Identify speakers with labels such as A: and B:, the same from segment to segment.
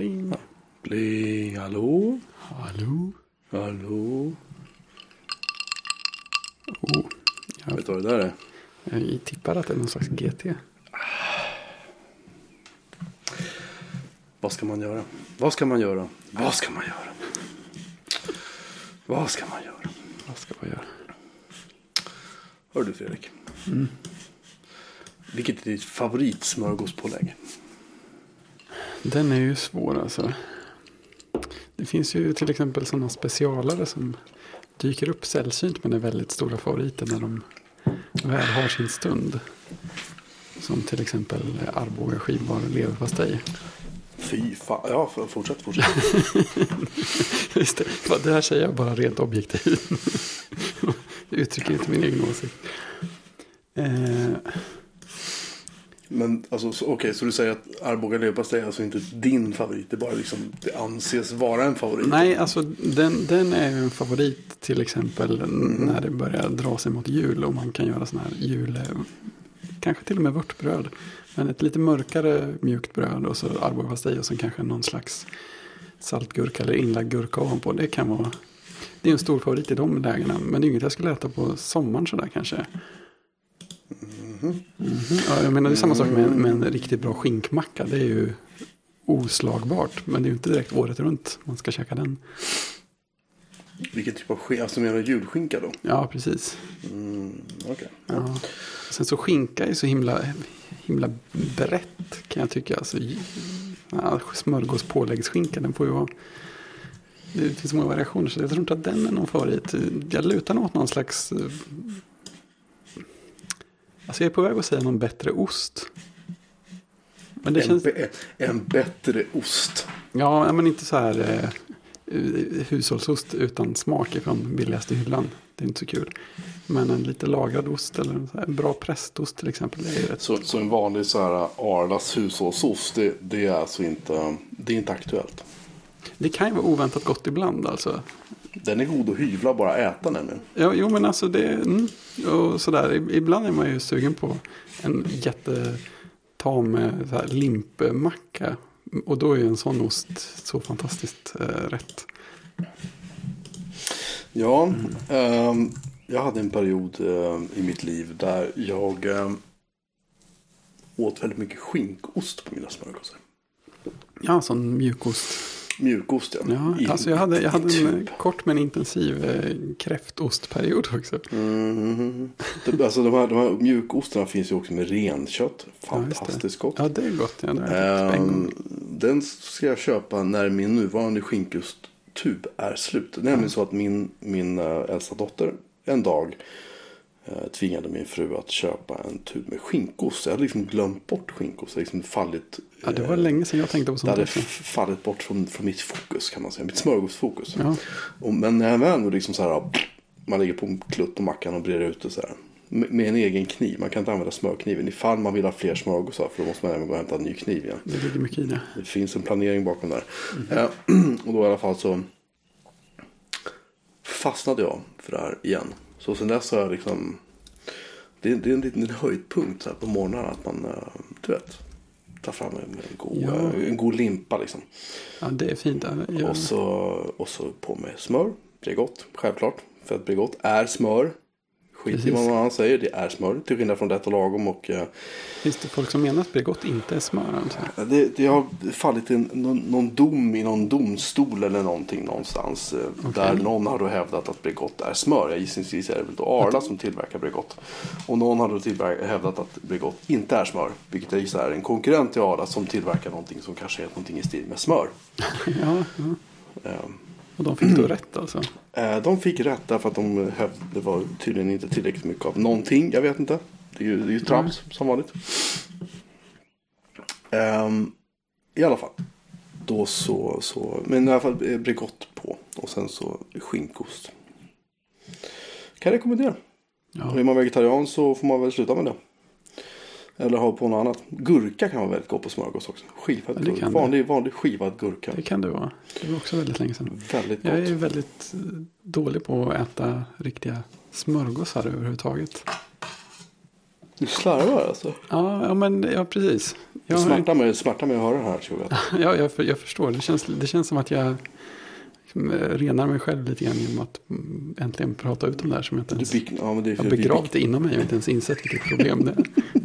A: Pling.
B: Pling, hallå?
A: Hallå?
B: Hallå?
A: Oh, jag,
B: Vet du vad det där är?
A: jag tippar att det är någon slags GT.
B: Vad ska man göra? Vad ska man göra? Vad ska man göra? Vad ska man göra?
A: Vad ska man göra?
B: Hör du Fredrik? Vilket är ditt favoritsmörgåspålägg?
A: Den är ju svår alltså. Det finns ju till exempel sådana specialare som dyker upp sällsynt men är väldigt stora favoriter när de väl har sin stund. Som till exempel Arboga skivbar leverpastej.
B: Fy fan. Ja, fortsätt, fortsätt.
A: Just det, det här säger jag bara rent objektivt. Jag uttrycker inte min egen åsikt. Eh,
B: Men alltså, så- okej, så du säger att Arboga leverpastej är alltså inte din favorit? Det bara liksom, det anses vara en favorit?
A: nej, alltså den, den är ju en favorit till exempel när det börjar dra sig mot jul och man kan göra sådana här jul, eh, kanske till och med vörtbröd. Men ett lite mörkare mjukt bröd och så arbogapastej och sen kanske någon slags saltgurka eller inlagd gurka ovanpå. Det kan vara, det är en stor favorit i de lägena. Men det är inget jag skulle äta på sommaren sådär kanske. Mhm. Ja, jag menar det är samma sak med, med en riktigt bra skinkmacka. Det är ju oslagbart. Men det är ju inte direkt året runt man ska käka den.
B: Vilken typ av skinka? Alltså menar julskinka då?
A: Ja, precis.
B: Mm, okej.
A: Ja. Sen så skinka är så himla, himla brett kan jag tycka. Alltså, ja, smörgås påläggsskinka, den får ju vara... Det finns många variationer så jag tror inte att den är någon favorit. Jag lutar nog åt någon slags... Alltså jag är på väg att säga någon bättre ost. Men det
B: En,
A: känns...
B: en bättre ost.
A: Ja, men inte så här eh, hushållsost utan smak ifrån billigaste hyllan. Det är inte så kul. Men en lite lagrad ost eller en, här, en bra prästost till exempel. Är rätt.
B: Så, så en vanlig så här Arlas hushållsost, det, det är alltså inte, det är inte aktuellt.
A: Det kan ju vara oväntat gott ibland alltså.
B: Den är god att hyvla, bara äta nämligen.
A: Ja, jo, men alltså det... Mm, och sådär. Ibland är man ju sugen på en jättetam eh, limpmacka. Och då är ju en sån ost så fantastiskt eh, rätt.
B: Ja, ehm, jag hade en period eh, i mitt liv där jag eh, åt väldigt mycket skinkost på mina smörgåsar.
A: Ja, sån mjukost.
B: Mjukost ja.
A: Ja, alltså jag hade, jag hade en eh, kort men intensiv eh, kräftostperiod också.
B: Mhm. Det- Alltså de här, de här mjukostarna finns ju också med renkött.
A: Ja.
B: Fantastiskt gott.
A: Ja, det är gott. Ja, det en gång.
B: Ehm, den ska jag köpa när min nuvarande skinkosttub är slut. Det är nämligen så att min, min äh, äldsta dotter en dag tvingade min fru att köpa en tub med skinkost. Jag hade liksom glömt bort skinkost. Det hade liksom fallit,
A: Ja, det var
B: eh,
A: länge sedan jag tänkte på
B: det
A: sånt
B: hade
A: också.
B: f- fallit bort från, från mitt fokus kan man säga. Mitt smörgåsfokus.
A: Ja.
B: Och, men när jag väl liksom så här, man lägger på en klutt på mackan och breder ut det så här. Med, med en egen kniv. Man kan inte använda smörkniven ifall man vill ha fler smörgåsar. För då måste man även gå och hämta en ny kniv igen.
A: Det ligger mycket i det.
B: Det finns en planering bakom där. Eh, och då i alla fall så fastnade jag för det här igen. Så sen dess har jag liksom det, är- det är en liten höjdpunkt så här på morgonen att man, eh, du vet, tar fram en, en, god,
A: Ja.
B: en god limpa liksom.
A: Ja, det är fint. Ja, ja.
B: Och, så, och så på med smör, Bregott, självklart. För att Bregott är smör. Skit i
A: Precis.
B: vad någon annan säger, det är smör. Till skillnad från och Lagom och eh,
A: Finns det folk som menar att Bregott inte är smör? Alltså?
B: Det, det har fallit en, någon, någon dom i någon domstol eller någonting någonstans. eh, Där någon har då hävdat att Bregott är smör. Jag gissningsvis är det väl då Arla som tillverkar Bregott. Och någon har då hävdat att Bregott inte är smör. Vilket jag gissar är en konkurrent till Arla som tillverkar någonting som kanske är någonting i stil med smör.
A: Ja, ja.
B: Eh,
A: Och de fick då rätt alltså.
B: eh, De fick rätt därför att de hävdade det var tydligen inte tillräckligt mycket av någonting. Jag vet inte. Det är ju, det är ju trams som vanligt. Ehm, I alla fall. Då så, så. Men i alla fall eh, Bregott på. Och sen så skinkost. Kan jag rekommendera.
A: Ja.
B: Är man vegetarian så får man väl sluta med det. Eller ha på något annat. Gurka kan vara väldigt gott på smörgås också. Skivad
A: Ja, det
B: gurka.
A: det.
B: Vanlig, vanlig skivad gurka.
A: Det kan det vara. Det var också väldigt länge sedan.
B: Väldigt gott.
A: Jag är väldigt eh, dålig på att äta riktiga smörgåsar överhuvudtaget.
B: Du slarvar alltså.
A: Ja, ja men ja, precis.
B: Det
A: Jag, har-
B: smärtar mig, smärtar mig att höra det här tror jag.
A: ja, jag, jag förstår. Det känns, det känns som att jag liksom, eh, renar mig själv lite grann genom att mm, äntligen prata ut om det här som jag inte
B: Du,
A: ens...
B: bik, ja, det
A: Jag har begravt det inom mig och inte ens insett vilket problem det är.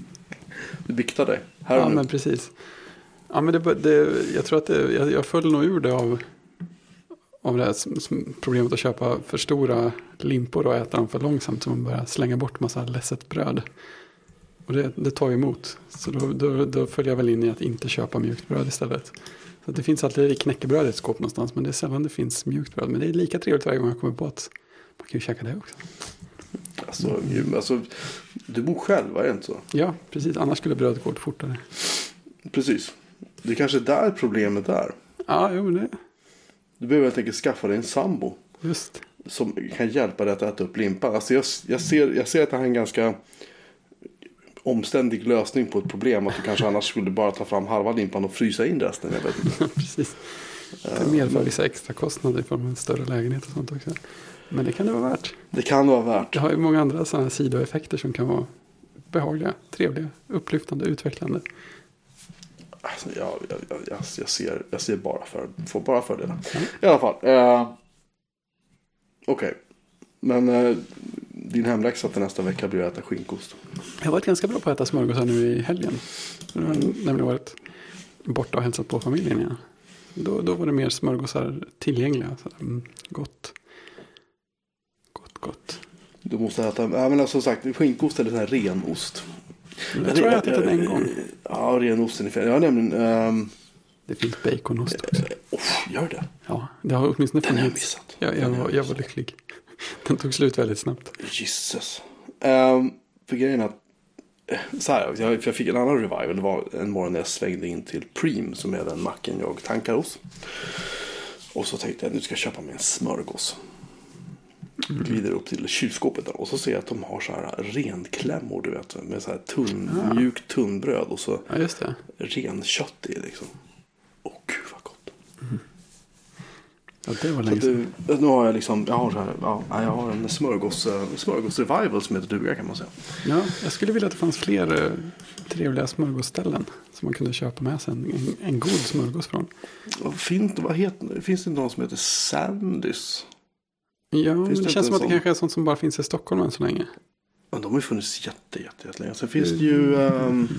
B: Du biktar dig. Här
A: Ja,
B: nu.
A: men precis. Ja, men det, det, jag tror att det, jag, jag föll nog ur det av, av det här s- s- problemet att köpa för stora limpor och äta dem för långsamt. Så man börjar slänga bort massa ledset bröd. Och det, det tar ju emot. Så då, då, då följer jag väl in i att inte köpa mjukt bröd istället. Så det finns alltid knäckebröd i ett skåp någonstans. Men det är sällan det finns mjukt bröd. Men det är lika trevligt varje gång jag kommer på att man kan ju käka det också.
B: Alltså, alltså, du bor själv, är det inte så?
A: Ja, precis. Annars skulle brödet gå åt fortare.
B: Precis. Det är kanske där problemet är.
A: Ja, jo, men det,
B: Du behöver helt enkelt skaffa dig en sambo.
A: just.
B: Som kan hjälpa dig att äta upp limpan. Alltså jag, jag, ser, jag ser att det här är en ganska omständig lösning på ett problem. Att du kanske annars skulle bara ta fram halva limpan och frysa in resten. Jag vet inte.
A: Precis. Det medför vissa extra kostnader i form av en större lägenhet och sånt också. Men det kan det vara värt.
B: Det kan vara värt.
A: Det har ju många andra sådana sidoeffekter som kan vara behagliga, trevliga, upplyftande, utvecklande.
B: Alltså, jag, jag, jag, jag, ser, jag ser bara, för, får bara fördelar. I alla fall. Eh, Okej. Men eh, din hemläxa till nästa vecka blir att äta skinkost.
A: Jag har varit ganska bra på att äta smörgåsar nu i helgen. Nu har jag nämligen varit borta och hälsat på familjen igen. Då, då var det mer smörgåsar tillgängliga. Så, mm, gott. Gott, gott.
B: Du måste äta, ja men alltså, som sagt, skinkost eller sån här renost.
A: Jag tror jag har ätit den en gång.
B: Ja, renosten är fel. Jag har nämligen... ehm,
A: Det finns baconost också.
B: oh, gör det?
A: Ja, det har åtminstone
B: Den har jag
A: funnits.
B: missat.
A: Jag, jag,
B: har
A: var, jag var lycklig. Den tog slut väldigt snabbt.
B: Jesus. Um, för grejen är att, eh, så här, jag, för jag fick en annan revival. Det var en morgon när jag svängde in till Preem som är den macken jag tankar hos. Och så tänkte jag nu ska jag köpa mig en smörgås. Glider upp till kylskåpet där, och så ser jag att de har så här renklämmor du vet. Med så här tunn, mjukt tunnbröd och så
A: Ja, just det.
B: renkött i liksom. Åh gud vad gott.
A: Ja, det var länge sedan.
B: det, nu har jag liksom, jag har, så här, ja, jag har en smörgås, eh, smörgås-revival som heter duga kan man säga.
A: Ja, jag skulle vilja att det fanns fler eh, trevliga smörgåsställen. Som man kunde köpa med sig en, en, en god smörgås från.
B: Finns, vad heter, finns det någon som heter Sandys?
A: Ja, men
B: det
A: det känns som att det kanske är sånt som bara finns i Stockholm än så länge.
B: Ja, de har ju funnits jätte, jätte, jätte länge. Sen finns det ju... Um,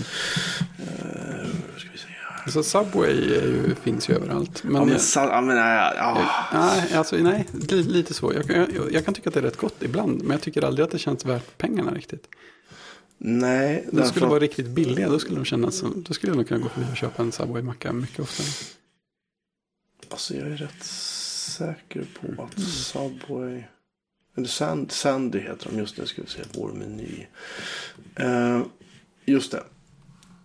B: ska vi se.
A: Alltså Subway är ju, finns ju överallt. Men,
B: Ja, men,
A: jag,
B: ja, men nej, ja.
A: nej, alltså, nej li, lite så. Jag, kan- jag, jag kan tycka att det är rätt gott ibland. Men jag tycker aldrig att det känns värt pengarna riktigt.
B: Nej,
A: De
B: därför
A: skulle vara riktigt billiga. Då skulle, de kännas som, då skulle jag nog kunna gå förbi och köpa en Subway-macka mycket oftare.
B: Alltså jag är rätt säker på att Subway... Eller Sand, Sandy heter de. Just nu ska vi se vår meny. Eh, just det.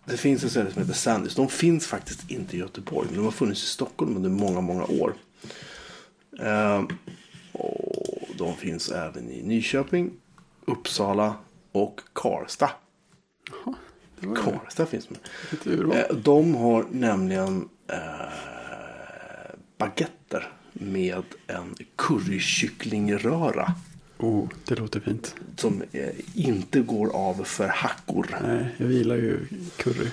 B: Det finns ett ställe som heter Sandys. De finns faktiskt inte i Göteborg. Men de har funnits i Stockholm under många, många år. Eh, och de finns även i Nyköping, Uppsala och Karlstad.
A: Ju
B: Karlstad finns med. Eh, De har nämligen eh, baguetter med en currykycklingröra.
A: Oh, det låter fint.
B: Som eh, inte går av för hackor.
A: Nej, jag gillar ju curry.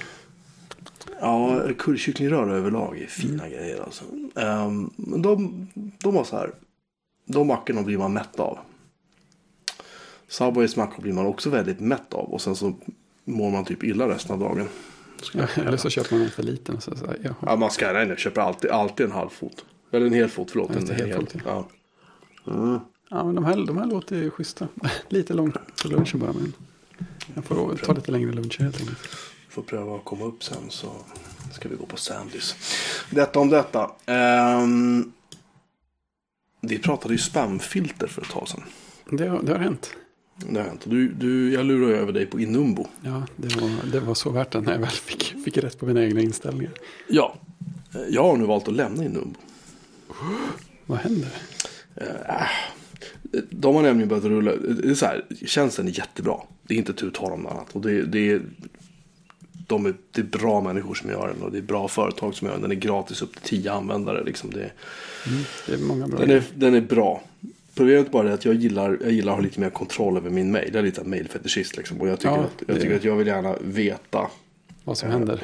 B: Ja, currykycklingröra överlag är fina grejer alltså. Men de, de var så här. De mackorna blir man mätt av. Subways mackor blir man också väldigt mätt av. Och sen så mår man typ illa resten av dagen.
A: Ja, eller så köper man en för liten och så, så här.
B: Ja, man ska nej, jag köper alltid, alltid en halv fot. Eller en hel fot, förlåt. En,
A: en hel
B: hel, ja.
A: Ja, men de här, de här låter ju schyssta. Lite långt på lunchen bara, men jag får ta lite längre luncher helt enkelt.
B: Får pröva att komma upp sen så ska vi gå på Sandys. Detta om detta. Ehm, vi pratade ju spamfilter för ett tag sedan.
A: Det, har- det har hänt.
B: Det har hänt. Du, du, jag lurar över dig på Inumbo.
A: Ja, det var, det var så värt det när jag väl fick, fick rätt på mina egna inställningar.
B: Ja. Jag har nu valt att lämna Inumbo.
A: Vad händer?
B: Eh, De har nämligen börjat rulla. Det är så här, tjänsten är jättebra. Det är inte tu tal om något annat. Och det, det, är, de är, det är bra människor som gör den. Och det är bra företag som gör den. Den är gratis upp till 10 användare. Liksom det,
A: Det är många bra
B: den, är, den är bra. Problemet är bara det att jag gillar, jag gillar att ha lite mer kontroll över min mail. Jag är lite mailfetischist liksom. Och jag tycker,
A: Ja,
B: att, jag tycker att jag vill gärna veta
A: Vad som händer.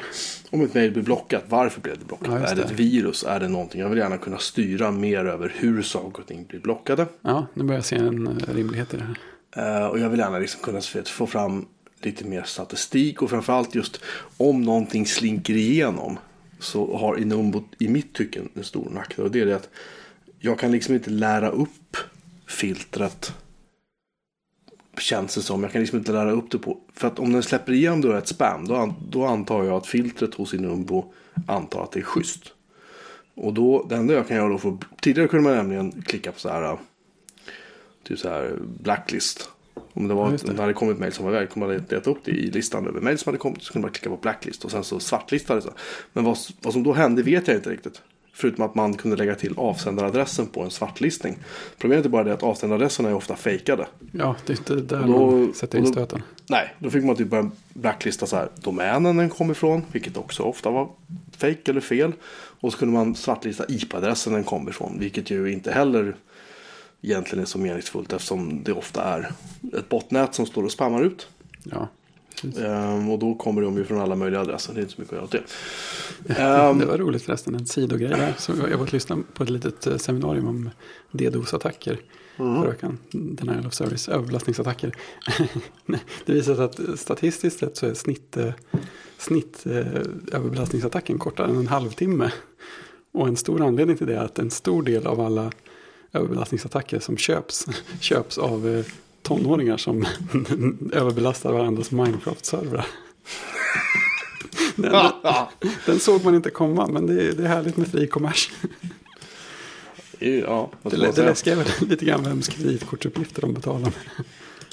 B: om ett mail blir blockat. Varför blev det blockat?
A: Ja, just
B: är det
A: det.
B: ett virus? Är det någonting? Jag vill gärna kunna styra mer över hur saker och ting blir blockade.
A: Ja, nu börjar jag se en eh, rimlighet i det här.
B: Eh, och jag vill gärna liksom kunna få fram lite mer statistik. Och framförallt just om någonting slinker igenom. Så har Inumbo i mitt tycke en stor nackdel. Och det är det att jag kan liksom inte lära upp filtret. Känns det som. Jag kan liksom inte lära upp det på. För att om den släpper igenom då ett spam. Då, då antar jag att filtret hos Inumbo antar att det är schysst. Och då, det enda jag kan göra då för, tidigare kunde man nämligen klicka på så här, typ så här blacklist. Om det, var,
A: Ja, det.
B: om det hade kommit mejl som var väl, kunde man leta upp det i listan över mejl som hade kommit. Så kunde man klicka på blacklist och sen så svartlistade det. Men vad, vad som då hände vet jag inte riktigt. Förutom att man kunde lägga till avsändaradressen på en svartlistning. Problemet är bara det att avsändaradresserna är ofta fejkade.
A: Ja, det är inte där
B: Och då-
A: man sätter in stöten.
B: Nej, då fick man typ börja blacklista så här, domänen den kom ifrån, vilket också ofta var fake eller fel. Och så kunde man svartlista IP-adressen den kom ifrån, vilket ju inte heller egentligen är så meningsfullt eftersom det ofta är ett botnät som står och spammar ut.
A: Ja,
B: Ehm, och då kommer de ju från alla möjliga adresser, det är inte så mycket att göra åt det. Ehm,
A: Det var roligt förresten, en sidogrej där. Så jag var och lyssnade på ett litet eh, seminarium om DDoS-attacker förra veckan. Denial of service, överbelastningsattacker. Det visar sig att statistiskt sett så är snitt, eh, snitt eh, överbelastningsattacken kortare än en halvtimme. Och en stor anledning till det är att en stor del av alla överbelastningsattacker som köps, köps av eh, tonåringar som överbelastar varandras Minecraft-servrar. Den, den såg man inte komma, men det är, det är härligt med fri kommers.
B: ja,
A: Det, det läskiga är väl lite grann vems kreditkortsuppgifter de betalar med.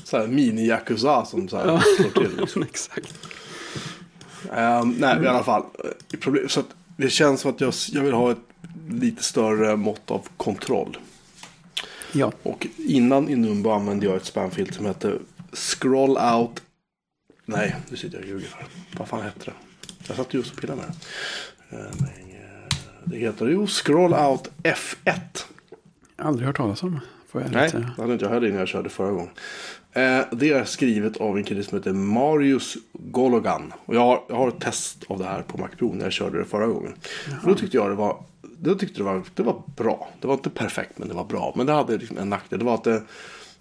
B: Så här mini-yakuza som så här
A: Ja.
B: slår till. Liksom.
A: Exakt.
B: Ehm, nej, i alla fall. eh, Problem, så det känns som att jag, jag vill ha ett lite större mått av kontroll.
A: Ja,
B: Och innan Inumbo använde jag ett spamfilter som hette Scroll Out. Nej, nu sitter jag och ljuger. Vad fan hette det? Jag satt just och pillade med det. Eh, eh, Det heter ju Scroll Out F1.
A: aldrig hört talas om. Får jag
B: Nej, det hade inte jag heller innan jag körde förra gången. Eh, det är skrivet av en kille som heter Marius Gologan. Och jag har, jag har ett test av det här på Mac Pro när jag körde det förra gången. Och då tyckte jag det var, då tyckte det var, det var bra. Det var inte perfekt men det var bra. Men det hade liksom en nackdel. Det var att det,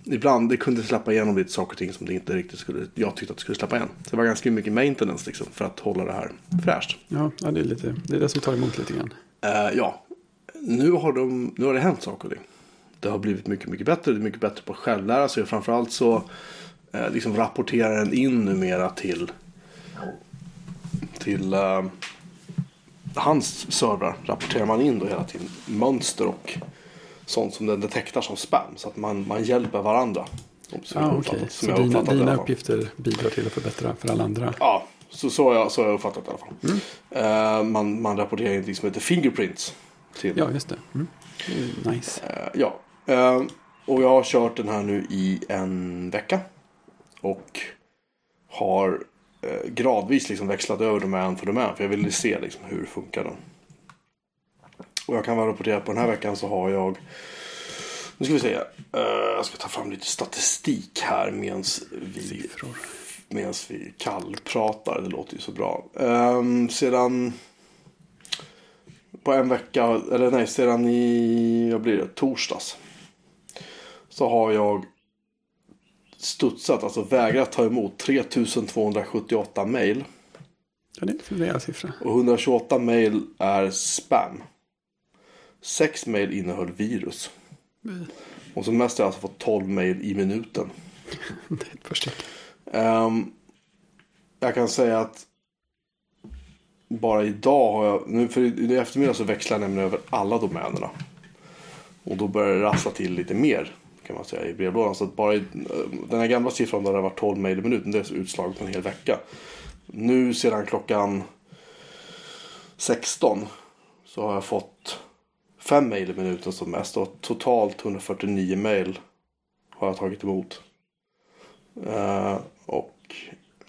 B: ibland det kunde släppa igenom lite saker och ting som det inte riktigt skulle, jag tyckte att det skulle släppa igen. Så det var ganska mycket maintenance liksom för att hålla det här fräscht.
A: Ja, ja det, är lite, det är det som tar emot lite grann.
B: Eh, ja, nu har, de, nu har det hänt saker och ting. Det har blivit mycket, mycket bättre. Det är mycket bättre på att självlära sig. Framförallt så eh, liksom rapporterar den in numera till, till eh, hans servrar. Rapporterar man in då hela tiden mönster och sånt som den detektar som spam. Så att man, man hjälper varandra. Som, uppfattat- som
A: Så dina, dina uppgifter bidrar till att förbättra för alla andra.
B: Ja, så, så, har jag, så har jag uppfattat det i alla fall. Eh, man, man rapporterar in någonting som heter fingerprints. Till,
A: Ja, just det. Mm. Nice.
B: Eh, ja, Eh, och jag har kört den här nu i en vecka. Och har gradvis liksom växlat över domän för domän. För jag ville se liksom hur funkar den. Och jag kan väl rapportera på den här veckan så har jag. Nu ska vi se. eh, jag ska ta fram lite statistik här medans vi,
A: Siffror.
B: medans vi kallpratar. Det låter ju så bra. Ehm, sedan på en vecka, eller nej, sedan i, vad blir det, torsdags. Så har jag studsat, alltså vägrat ta emot 3278 mail.
A: Ja, det är en rejäl siffra.
B: Och 128 mail är spam. Sex mail innehöll virus. Och som mest har jag alltså fått 12 mail i minuten.
A: Det är ett första.
B: Ehm, jag kan säga att bara idag har jag, nu för i eftermiddag så växlar jag nämligen över alla domänerna. Och då börjar det rassla till lite mer kan man säga i brevlådan. Så att bara i, eh, den här gamla siffran där det var 12 mejl i minuten, det är utslaget på en hel vecka. Nu sedan klockan 16 så har jag fått 5 mejl i minuten som mest och totalt 149 mejl har jag tagit emot. Eh, och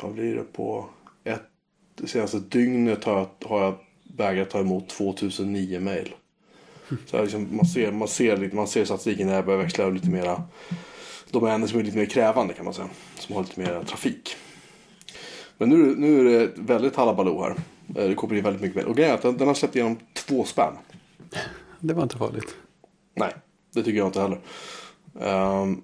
B: vad blir det på ett, det senaste dygnet har jag, har jag vägrat ta emot 2009 mejl. Så liksom, man, ser, man, ser, lite- man ser statistiken när jag börjar växla över lite mera domäner som är lite mer krävande kan man säga. Som har lite mer trafik. Men nu, nu är det väldigt halabaloo här. Eh, Det kommer in väldigt mycket mer. Och grejen är att den, den har släppt igenom två spam.
A: Det var inte farligt.
B: Nej, det tycker jag inte heller. Um,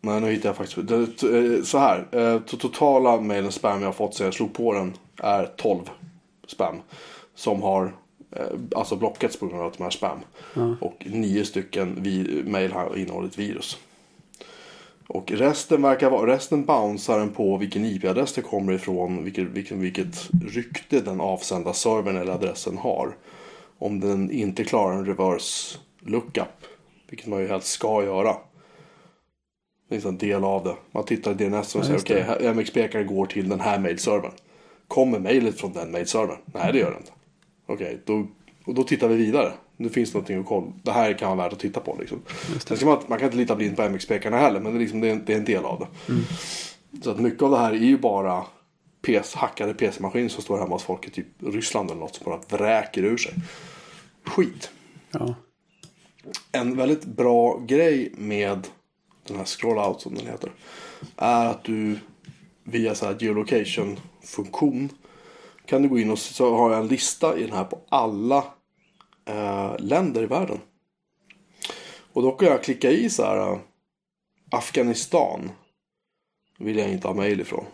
B: nej, nu hittar jag faktiskt. Det, eh, så här. Uh, totala mailen spam jag har fått sedan jag slog på den är 12 spam. Som har eh, alltså blockats på grund av att de är spam.
A: Ja.
B: Och nio stycken vi, mail har innehållit virus. Och resten verkar vara, resten bouncear den på vilken IP-adress det kommer ifrån, vilket, vilken, vilket rykte den avsända servern eller adressen har. Om den inte klarar en reverse lookup, vilket man ju helst ska göra. Det är en del av det. Man tittar i DNS och
A: Ja,
B: säger okej, okay, MX-pekaren går till den här mailservern. Kommer mejlet från den mailservern? Nej, det gör det inte. Okej, då, och då tittar vi vidare. Nu finns det någonting att kolla. Det här kan vara värt att titta på. Liksom. Man, man kan inte lita blint på MX-pekarna heller, men det är, liksom, det, är en, det är en del av det.
A: Mm.
B: Så att mycket av det här är ju bara PC, hackade PC-maskiner som står hemma hos folk i typ Ryssland eller något som bara vräker ur sig. Skit.
A: Ja.
B: En väldigt bra grej med den här scroll-out som den heter. Är att du via så geolocation-funktion kan du gå in och så har jag en lista i den här på alla eh, länder i världen. Och då kan jag klicka i så här eh, Afghanistan. Vill jag inte ha mail ifrån.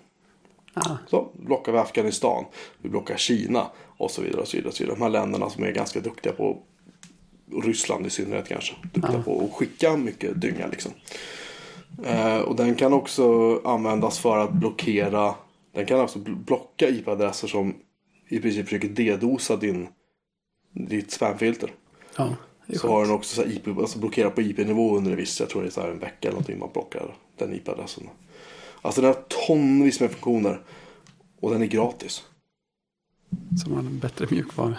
A: Ah,
B: Så blockar vi Afghanistan. Vi blockar Kina och så vidare. Och så vidare, och så vidare. De här länderna som är ganska duktiga på Ryssland i synnerhet kanske. Duktiga
A: Ja.
B: på att skicka mycket dynga liksom. Eh, och den kan också användas för att blockera. Den kan alltså bl- blocka IP-adresser som i princip försöker dedosa din, ditt spamfilter.
A: ja,
B: Så har den också så IP, alltså blockerar på IP-nivå under en viss, jag tror det är så här en vecka eller någonting man blockar den IP-adressen. Alltså den har tonvis med funktioner. Och den är gratis.
A: Så man har en bättre mjukvara.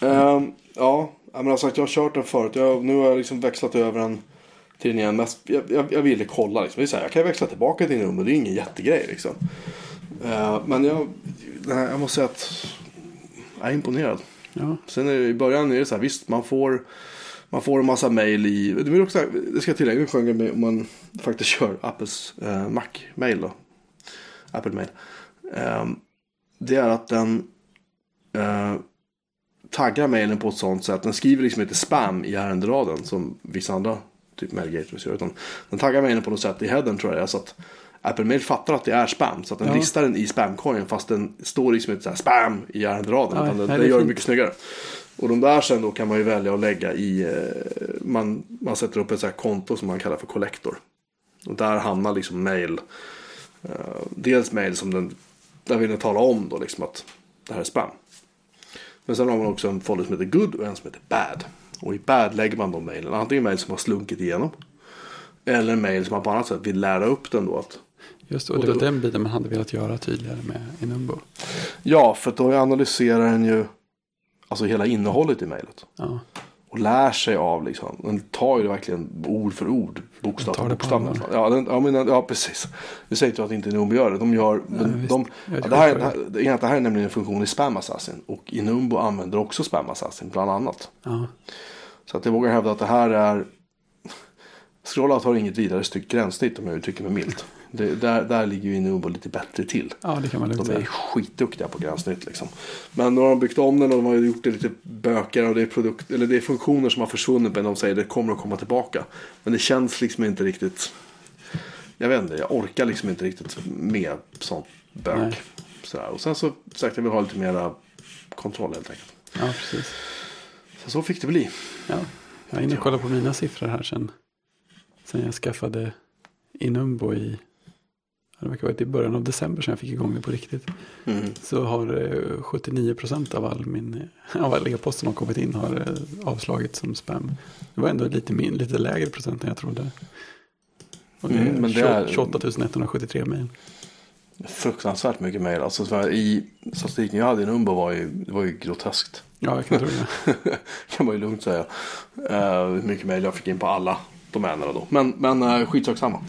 B: Ehm, ja, men alltså att jag har kört den förut. Jag, nu har jag liksom växlat över den till den igen. Mest, jag, jag, jag ville kolla liksom. Det är så här, jag kan växla tillbaka till den men det är ingen jättegrej liksom. Ehm, men jag, här, jag måste säga att jag är imponerad.
A: Ja,
B: Sen är det, i början är det så här, visst man får man får en massa mail i, det, vill också, det ska jag tillägga en skön grej om man faktiskt kör Apples eh, Mac-mail då. Apple Mail. Ehm, det är att den eh, taggar mailen på ett sånt sätt, den skriver liksom inte spam i ärenderaden som vissa andra typ gateways gör. Utan den taggar mailen på något sätt i headern tror jag. Så att Apple Mail fattar att det är spam. Så att den
A: Ja.
B: listar den i spamkorgen fast den står liksom inte så här spam i ärenderaden.
A: Ja,
B: utan den, den gör det mycket snyggare. Och de där sen då kan man ju välja att lägga i, eh, man, man sätter upp ett så här konto som man kallar för collector. Och där hamnar liksom mail, eh, dels mail som den, där vill den tala om då liksom att det här är spam. Men sen har man också en folder som heter good och en som heter bad. Och i bad lägger man de mailen, antingen mail som har slunkit igenom. Eller mail som man på annat sätt vill lära upp den då att
A: just det. Och det var den biten man hade velat göra tydligare med Enumbo.
B: Ja, för då analyserar den ju alltså hela innehållet i mejlet.
A: Ja,
B: Och lär sig av liksom. Den tar ju verkligen ord för ord. Bokstav för bokstav. Ja, den, ja, men, ja, precis. Nu säger jag att inte Inumbo gör det. De gör,
A: visst.
B: de,
A: vet
B: ja, det, här, det, här, det, är- det här är nämligen en funktion i Spam Assassin. Och Inumbo använder också Spam Assassin bland annat.
A: ja,
B: Så att jag vågar hävda att det här är Scrollout har inget vidare styggt gränssnitt om jag uttrycker mig milt. Det, där, där ligger ju Inumbo lite bättre till.
A: ja det kan man lugnt
B: De är
A: säga.
B: skitduktiga på gränssnitt liksom. Men nu har de byggt om den och de har gjort det lite bökigare och det är, produkt, eller det är funktioner som har försvunnit men de säger att det kommer att komma tillbaka. Men det känns liksom inte riktigt. Jag vet inte, jag orkar liksom inte riktigt med sånt bök.
A: Nej.
B: Sådär. Och sen så sagt jag vill ha lite mera kontroll helt enkelt.
A: Ja, precis.
B: Så, så fick det bli.
A: Ja, jag är inne och kollar på mina siffror här sen. Sen jag skaffade Inumbo i, det verkar varit i början av december sen jag fick igång det på riktigt.
B: Mm.
A: Så har eh, 79 procent av all min, av all e-post som har kommit in har eh, avslagits som spam. Det var ändå lite, min, lite lägre procent än jag trodde. Och det
B: Mm, men det
A: 28
B: är-
A: 28 173 mejl.
B: Fruktansvärt mycket mejl. Alltså, I statistiken jag hade i Numbo var ju, det var ju groteskt.
A: Ja, jag kan tro det.
B: kan man ju lugnt säga. Uh, hur mycket mejl jag fick in på alla domänerna då. Men, men uh, skitsak samma.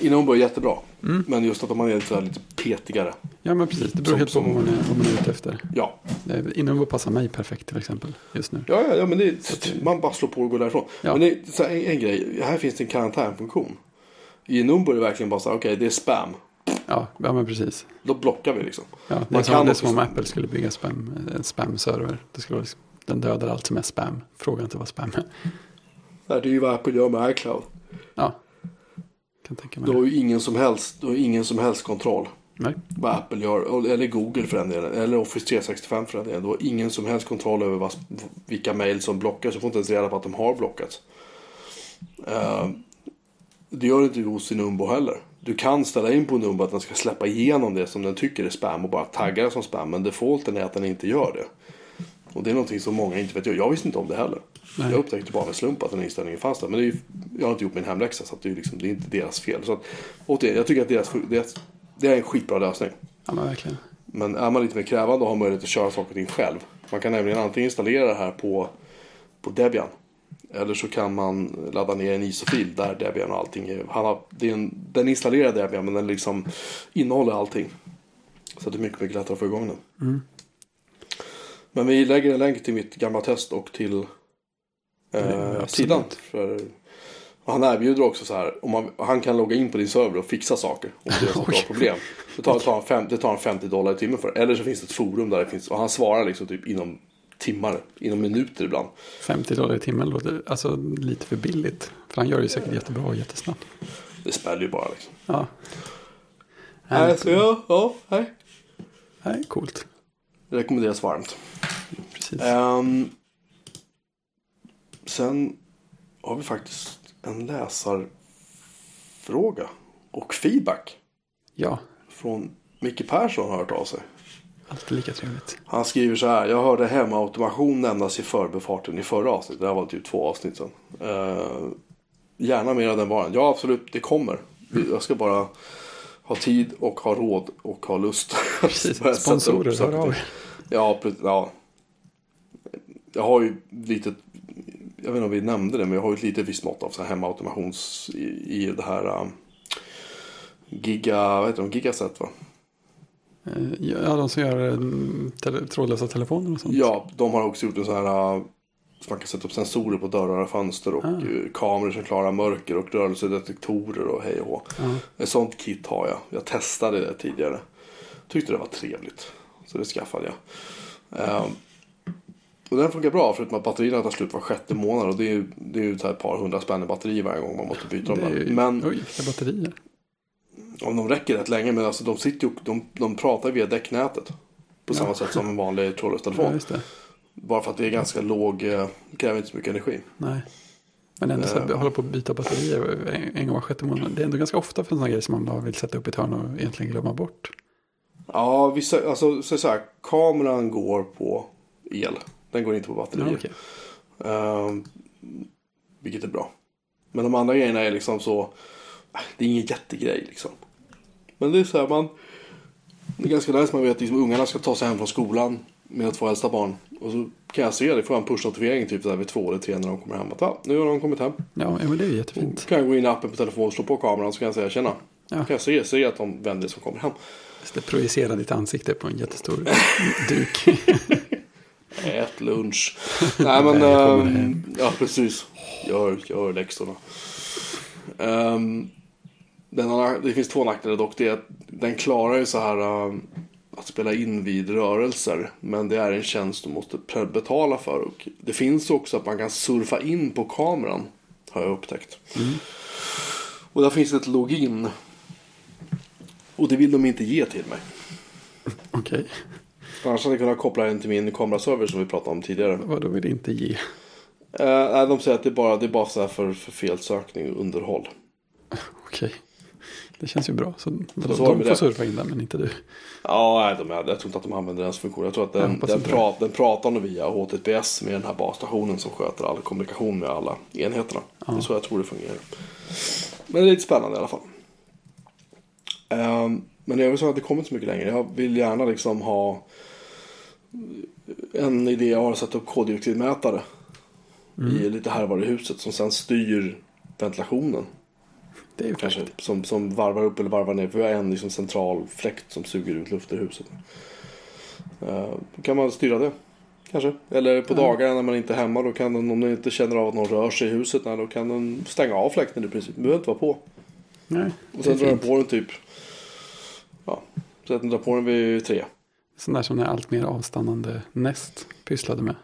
B: Inombo är jättebra.
A: Mm.
B: Men just att man är lite, lite petigare.
A: Ja men precis, det beror
B: Som-
A: helt på vad man, är, vad man är ute efter.
B: Ja,
A: Eh, Inombo passar mig perfekt till exempel just nu.
B: ja, ja, ja men det är, man bara slår på och går därifrån.
A: Ja.
B: Men det är så här, en, en grej, här finns det en karantänfunktion. I Inombo är det verkligen bara så här, okej det är spam.
A: Ja, ja men precis.
B: Då blockar vi liksom.
A: Ja, det, är
B: Man
A: som,
B: kan
A: det är som om Apple skulle bygga spam, en spam-server. Det skulle liksom, den dödar allt som är spam. Fråga inte vad spam är.
B: Nej, det är ju vad Apple gör med iCloud.
A: Ja, kan tänka mig
B: Du har ju ingen som helst, du har ingen som helst kontroll.
A: Nej.
B: Vad Apple gör, eller Google för den delen, eller Office 365 för den delen. Du har ingen som helst kontroll över vad, vilka mejl som blockas. Du får inte ens reda på att de har blockats. Eh, det gör inte hos Numbo heller. Du kan ställa in på Numbo att den ska släppa igenom det som den tycker är spam och bara tagga det som spam. Men defaulten är att den inte gör det. Och det är någonting som många inte vet. Jag visste inte om det heller.
A: Nej.
B: Jag upptäckte bara med slump att den inställningen fanns där. Men ju, jag har inte gjort min hemläxa så att det, är liksom, det är inte deras fel. Så att, återigen, jag tycker att deras, deras, det är en skitbra lösning.
A: Ja men verkligen.
B: Men är man lite mer krävande och har möjlighet att köra saker och ting själv. Man kan nämligen antingen installera det här på, på Debian. Eller så kan man ladda ner en ISO-fil där Debian och allting är. Han har, det är en, den installerar Debian men den liksom innehåller allting. Så det är mycket, mycket lättare att få igång den.
A: Mm.
B: Men vi lägger en länk till mitt gamla test och till
A: Mm,
B: eh,
A: absolut.
B: sidan. För, han erbjuder också så här, om man, han kan logga in på din server och fixa saker. Om det är så problem. Det tar, tar, han fem, det tar han 50 dollar i timmen för. Eller så finns det ett forum där det finns, och han svarar liksom typ inom timmar, inom minuter ibland.
A: 50 dollar i timmen låter alltså lite för billigt. För han gör det säkert jättebra och jättesnabbt.
B: Det smäller ju bara liksom.
A: Ja.
B: Nej,
A: Nej,
B: så ja, ja, nej.
A: nej, coolt.
B: Det rekommenderas varmt.
A: Precis.
B: Ehm, sen har vi faktiskt en läsarfråga och feedback
A: Ja,
B: från Micke Persson har hört av sig.
A: alltid lika trevligt.
B: Han skriver så här. Jag hörde hemautomation nämnas i förbefarten i förra avsnittet. Det här var typ två avsnitt sedan. Uh, gärna mer av den varan. Ja absolut, det kommer. Jag ska bara ha tid och ha råd och ha lust.
A: Precis. Sponsorer, hör av.
B: Ja, ja. Jag har ju lite, jag vet inte om vi nämnde det, men jag har ju ett litet visst mått av så här hemautomations i, i det här um, Giga, vad heter de, Gigaset va?
A: Eh, Ja, de som gör eh, tele trådlösa telefoner och sånt.
B: Ja, de har också gjort en sån här uh, så man kan sätta upp sensorer på dörrar och fönster och uh, kameror som klarar mörker och rörelsedetektorer och hej och.
A: Ja.
B: Ett sånt kit har jag. Jag testade det tidigare. Tyckte det var trevligt. Så det skaffade jag. Ehm, och den funkar bra förutom att batterierna tar slut var sjätte månad. Och det är ju, det är ju ett par hundra spänn i batteri varje gång man måste byta dem. Där. Men
A: Oj, batterier.
B: om de räcker rätt länge. Men alltså de, sitter ju, de, de pratar via däcknätet. På samma sätt som en vanlig trådlös
A: Ja,
B: telefon.
A: det.
B: Bara för att det är ganska låg, eh, kräver inte så mycket energi.
A: Nej. Men ändå så att
B: Eh.
A: hålla på att byta batterier en, en gång var sjätte månad. Det är ändå ganska ofta för en sån här grej som man vill sätta upp i ett hörn och egentligen glömma bort.
B: Ja, vissa, alltså så så här, kameran går på el. Den går inte på batterier.
A: Ja, okej.
B: Ehm, vilket är bra. Men de andra grejerna är liksom så. äh, Det är ingen jättegrej liksom. Men det är så här man. Det är ganska nice man vet att liksom, ungarna ska ta sig hem från skolan. Med två äldsta barn. Och så kan jag se det. Får jag en push-notifiering typ där vid två eller tre när de kommer hem. Att ja, nu har de kommit hem.
A: Ja, men det är
B: Så
A: jättefint.
B: kan jag gå in i appen på telefonen, slå på kameran så kan jag säga tjena.
A: Ja.
B: Kan jag se, se att de vänner som kommer hem.
A: Det projicerar ditt ansikte på en jättestor duk.
B: Ät lunch. Nej men,
A: hem.
B: ja precis. Gör, gör läxorna. Ehm, den det finns två nackdelar dock. Det är att den klarar ju så här ehm, att spela in vid rörelser. Men det är en tjänst du måste betala för. Och det finns också att man kan surfa in på kameran. Har jag upptäckt. Och där finns ett login. Och det vill de inte ge till mig.
A: Okej,
B: Annars hade jag kunnat koppla den till min kameraserver som vi pratade om tidigare.
A: vad då vill inte ge?
B: Eh, nej, de säger att det är bara, det är bara så här för, för felsökning och underhåll.
A: Okej, det känns ju bra. Så,
B: Så
A: de får surfa in där, men inte du.
B: Ja, nej, de är, jag tror inte att de använder den funktion. Jag tror att
A: Jag
B: den, den, prat, den pratar nog via HTTPS med den här basstationen som sköter all kommunikation med alla enheterna. Det är så jag tror det fungerar. Men det är lite spännande i alla fall. Um, men jag vill säga att det kommer inte så mycket längre. Jag vill gärna liksom ha en idé jag har att sätta upp koldioxidmätare i lite här var i huset som sen styr ventilationen.
A: Det är ju
B: Kanske
A: fräckt.
B: som, som varvar upp eller varvar ner. För vi har en liksom central fläkt som suger ut luft ur huset. Då kan man styra det. Kanske. Eller på
A: Ja.
B: dagar när man inte är hemma. Då kan den, om den inte känner av att någon rör sig i huset. nej, Då kan den stänga av fläkten i princip. Den behöver inte vara på.
A: Nej,
B: Och sen drar den på den typ. Ja. Så att den drar på den vid tre.
A: Sån där som är allt mer avstannande näst pysslade med.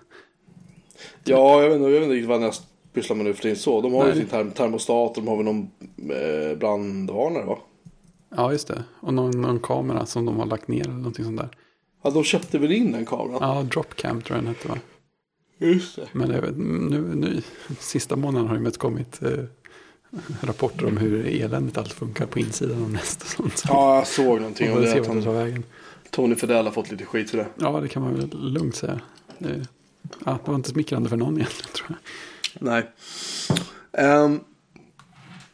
B: Ja, jag vet, inte, jag vet inte riktigt vad näst pysslar med nu för tiden så. De har ju
A: Nej.
B: sin term termostat. De har väl någon eh, brandvarnare va?
A: Ja, just det. Och någon, någon kamera som de har lagt ner eller någonting sånt där.
B: Ja, de köpte väl in den kameran?
A: Ja, Dropcam tror jag den hette va?
B: Just det.
A: Men vet, nu, nu, sista månaden har det kommit eh, rapporter om hur eländigt allt funkar på insidan av nästa. Sånt. Så
B: Ja, jag såg någonting
A: man
B: om det. Att
A: det
B: han,
A: vägen.
B: Tony Fidel har fått lite skit för det.
A: Ja, det kan man väl lugnt säga. Det, ja, det var inte smickrande för någon egentligen tror jag.
B: Nej. Ehm,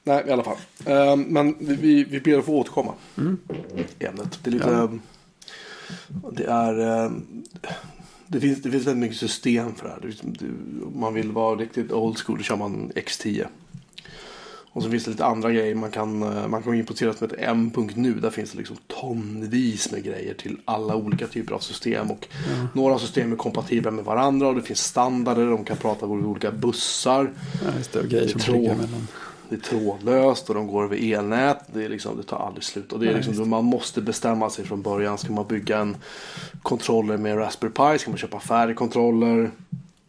B: nej, i alla fall. Ehm, men vi, vi, vi ber att få återkomma i ämnet. Det är lite...
A: Ja.
B: ehm, Det är... det finns, det finns väldigt mycket system för det här. Det- det- Om man vill vara riktigt old school då kör man X10. Och så finns det lite andra grejer. Man kan, eh, man kan gå in på ställe som heter m.nu. Där finns det liksom tonvis med grejer till alla olika typer av system. Och några system är kompatibla med varandra och det finns standarder. De kan prata med olika bussar.
A: Ja, det, och grejer som
B: Tråd.
A: triggar mellan.
B: Det är trådlöst och de går över elnät. Det, är liksom, det tar aldrig slut. Och det är liksom, man måste bestämma sig från början. Ska man bygga en controller med Raspberry Pi? Ska man köpa färdigkontroller?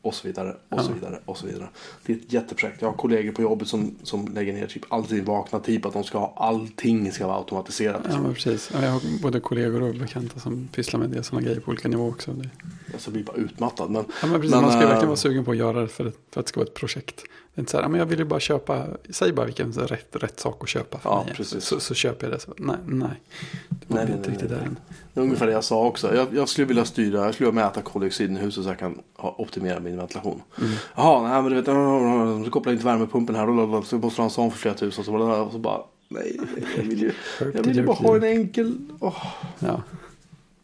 B: Och så vidare. Och så
A: Ja.
B: vidare. Och så vidare. Det är ett jätteprojekt. Jag har kollegor på jobbet som, som lägger ner typ all sin vakna tid på att de ska ha allting ska vara automatiserat.
A: Ja,
B: Liksom.
A: men precis. Ja, Jag har både kollegor och bekanta som pysslar med det sådana grejer på olika nivåer också. Det,
B: jag blir bara utmattad. Men,
A: ja, men precis,
B: Men,
A: man ska ju verkligen vara sugen på att göra det för, att- för att det ska vara ett projekt. Det är inte så här, men jag vill ju bara köpa, säg bara vilken rätt, rätt sak att köpa för
B: Ja,
A: mig.
B: precis.
A: Så, så köper jag det. Så, nej, nej. Det var
B: Nej,
A: inte
B: nej,
A: riktigt
B: nej.
A: där än.
B: Det är ungefär det jag sa också. Jag, jag skulle vilja styra, jag skulle vilja mäta koldioxiden i huset så jag kan ha, optimera min ventilation.
A: Mm.
B: Jaha, nej men du vet, så kopplar inte värmepumpen här så måste du ha en sån för flera tusen. Så, och så bara, nej, jag vill ju, jag vill ju bara ha en enkel, åh,
A: Ja,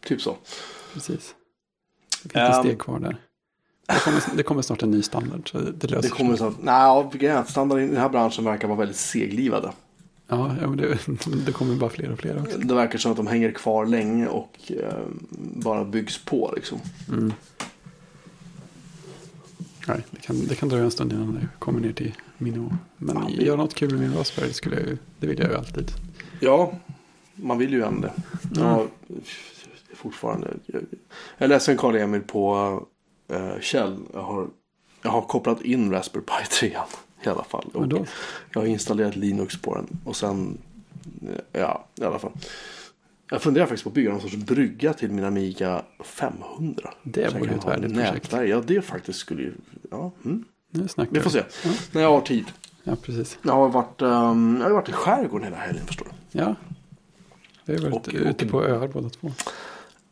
B: typ så.
A: precis. Det finns ett
B: Ehm.
A: steg kvar där. Det kommer, det kommer snart en ny standard. Så det, löser
B: Det kommer så att, nej, standarden i den här branschen verkar vara väldigt seglivade.
A: Ja, det, det kommer bara fler och fler också.
B: Det verkar som att de hänger kvar länge och eh, bara byggs på liksom.
A: Mm. Nej, det kan, det kan dröja en stund innan det kommer ner till min nivå. Men
B: Ja,
A: göra något kul med min Raspberry skulle det vill jag ju alltid.
B: Ja, man vill ju gärna det. Ja, fortfarande. Jag, läser en Karl Emil på eh, Kjell. Jag har, jag har kopplat in Raspberry Pi 3 i alla fall.
A: Och då,
B: jag har installerat Linux på den. Och sen, eh, ja, i alla fall. Jag funderar faktiskt på att bygga någon sorts brygga till min Amiga 500.
A: Det vore ett värdigt projekt.
B: Ja, det faktiskt skulle ju, ja. Mm. Vi får se.
A: Ja.
B: När jag har tid.
A: Ja, precis.
B: Jag har varit, ehm, jag har varit i skärgården hela helgen förstår du.
A: Ja. Vi har varit
B: Och-
A: ute
B: och-
A: på öar båda två.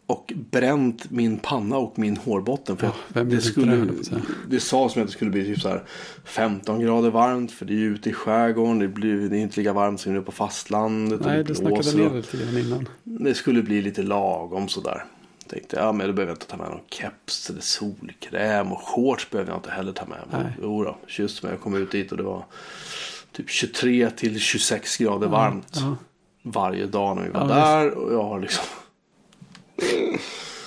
B: Och bränt min panna och min hårbotten. För
A: Ja,
B: det, skulle,
A: det, jag
B: det sa som att det skulle bli typ så här 15 grader varmt. För det är ute i skärgården. Det, blir, det är inte lika varmt som det är på fastlandet. och
A: Nej,
B: det
A: du snackade det lite grann innan.
B: Det skulle bli lite lagom sådär. Tänkte ja men då behöver jag inte ta med någon keps eller solkräm. Och shorts behöver jag inte heller ta med mig.
A: Nej.
B: Jo då, just men jag kom ut dit och det var typ 23 till 26 grader varmt.
A: Ja.
B: Varje dag när vi var där. Och jag har liksom.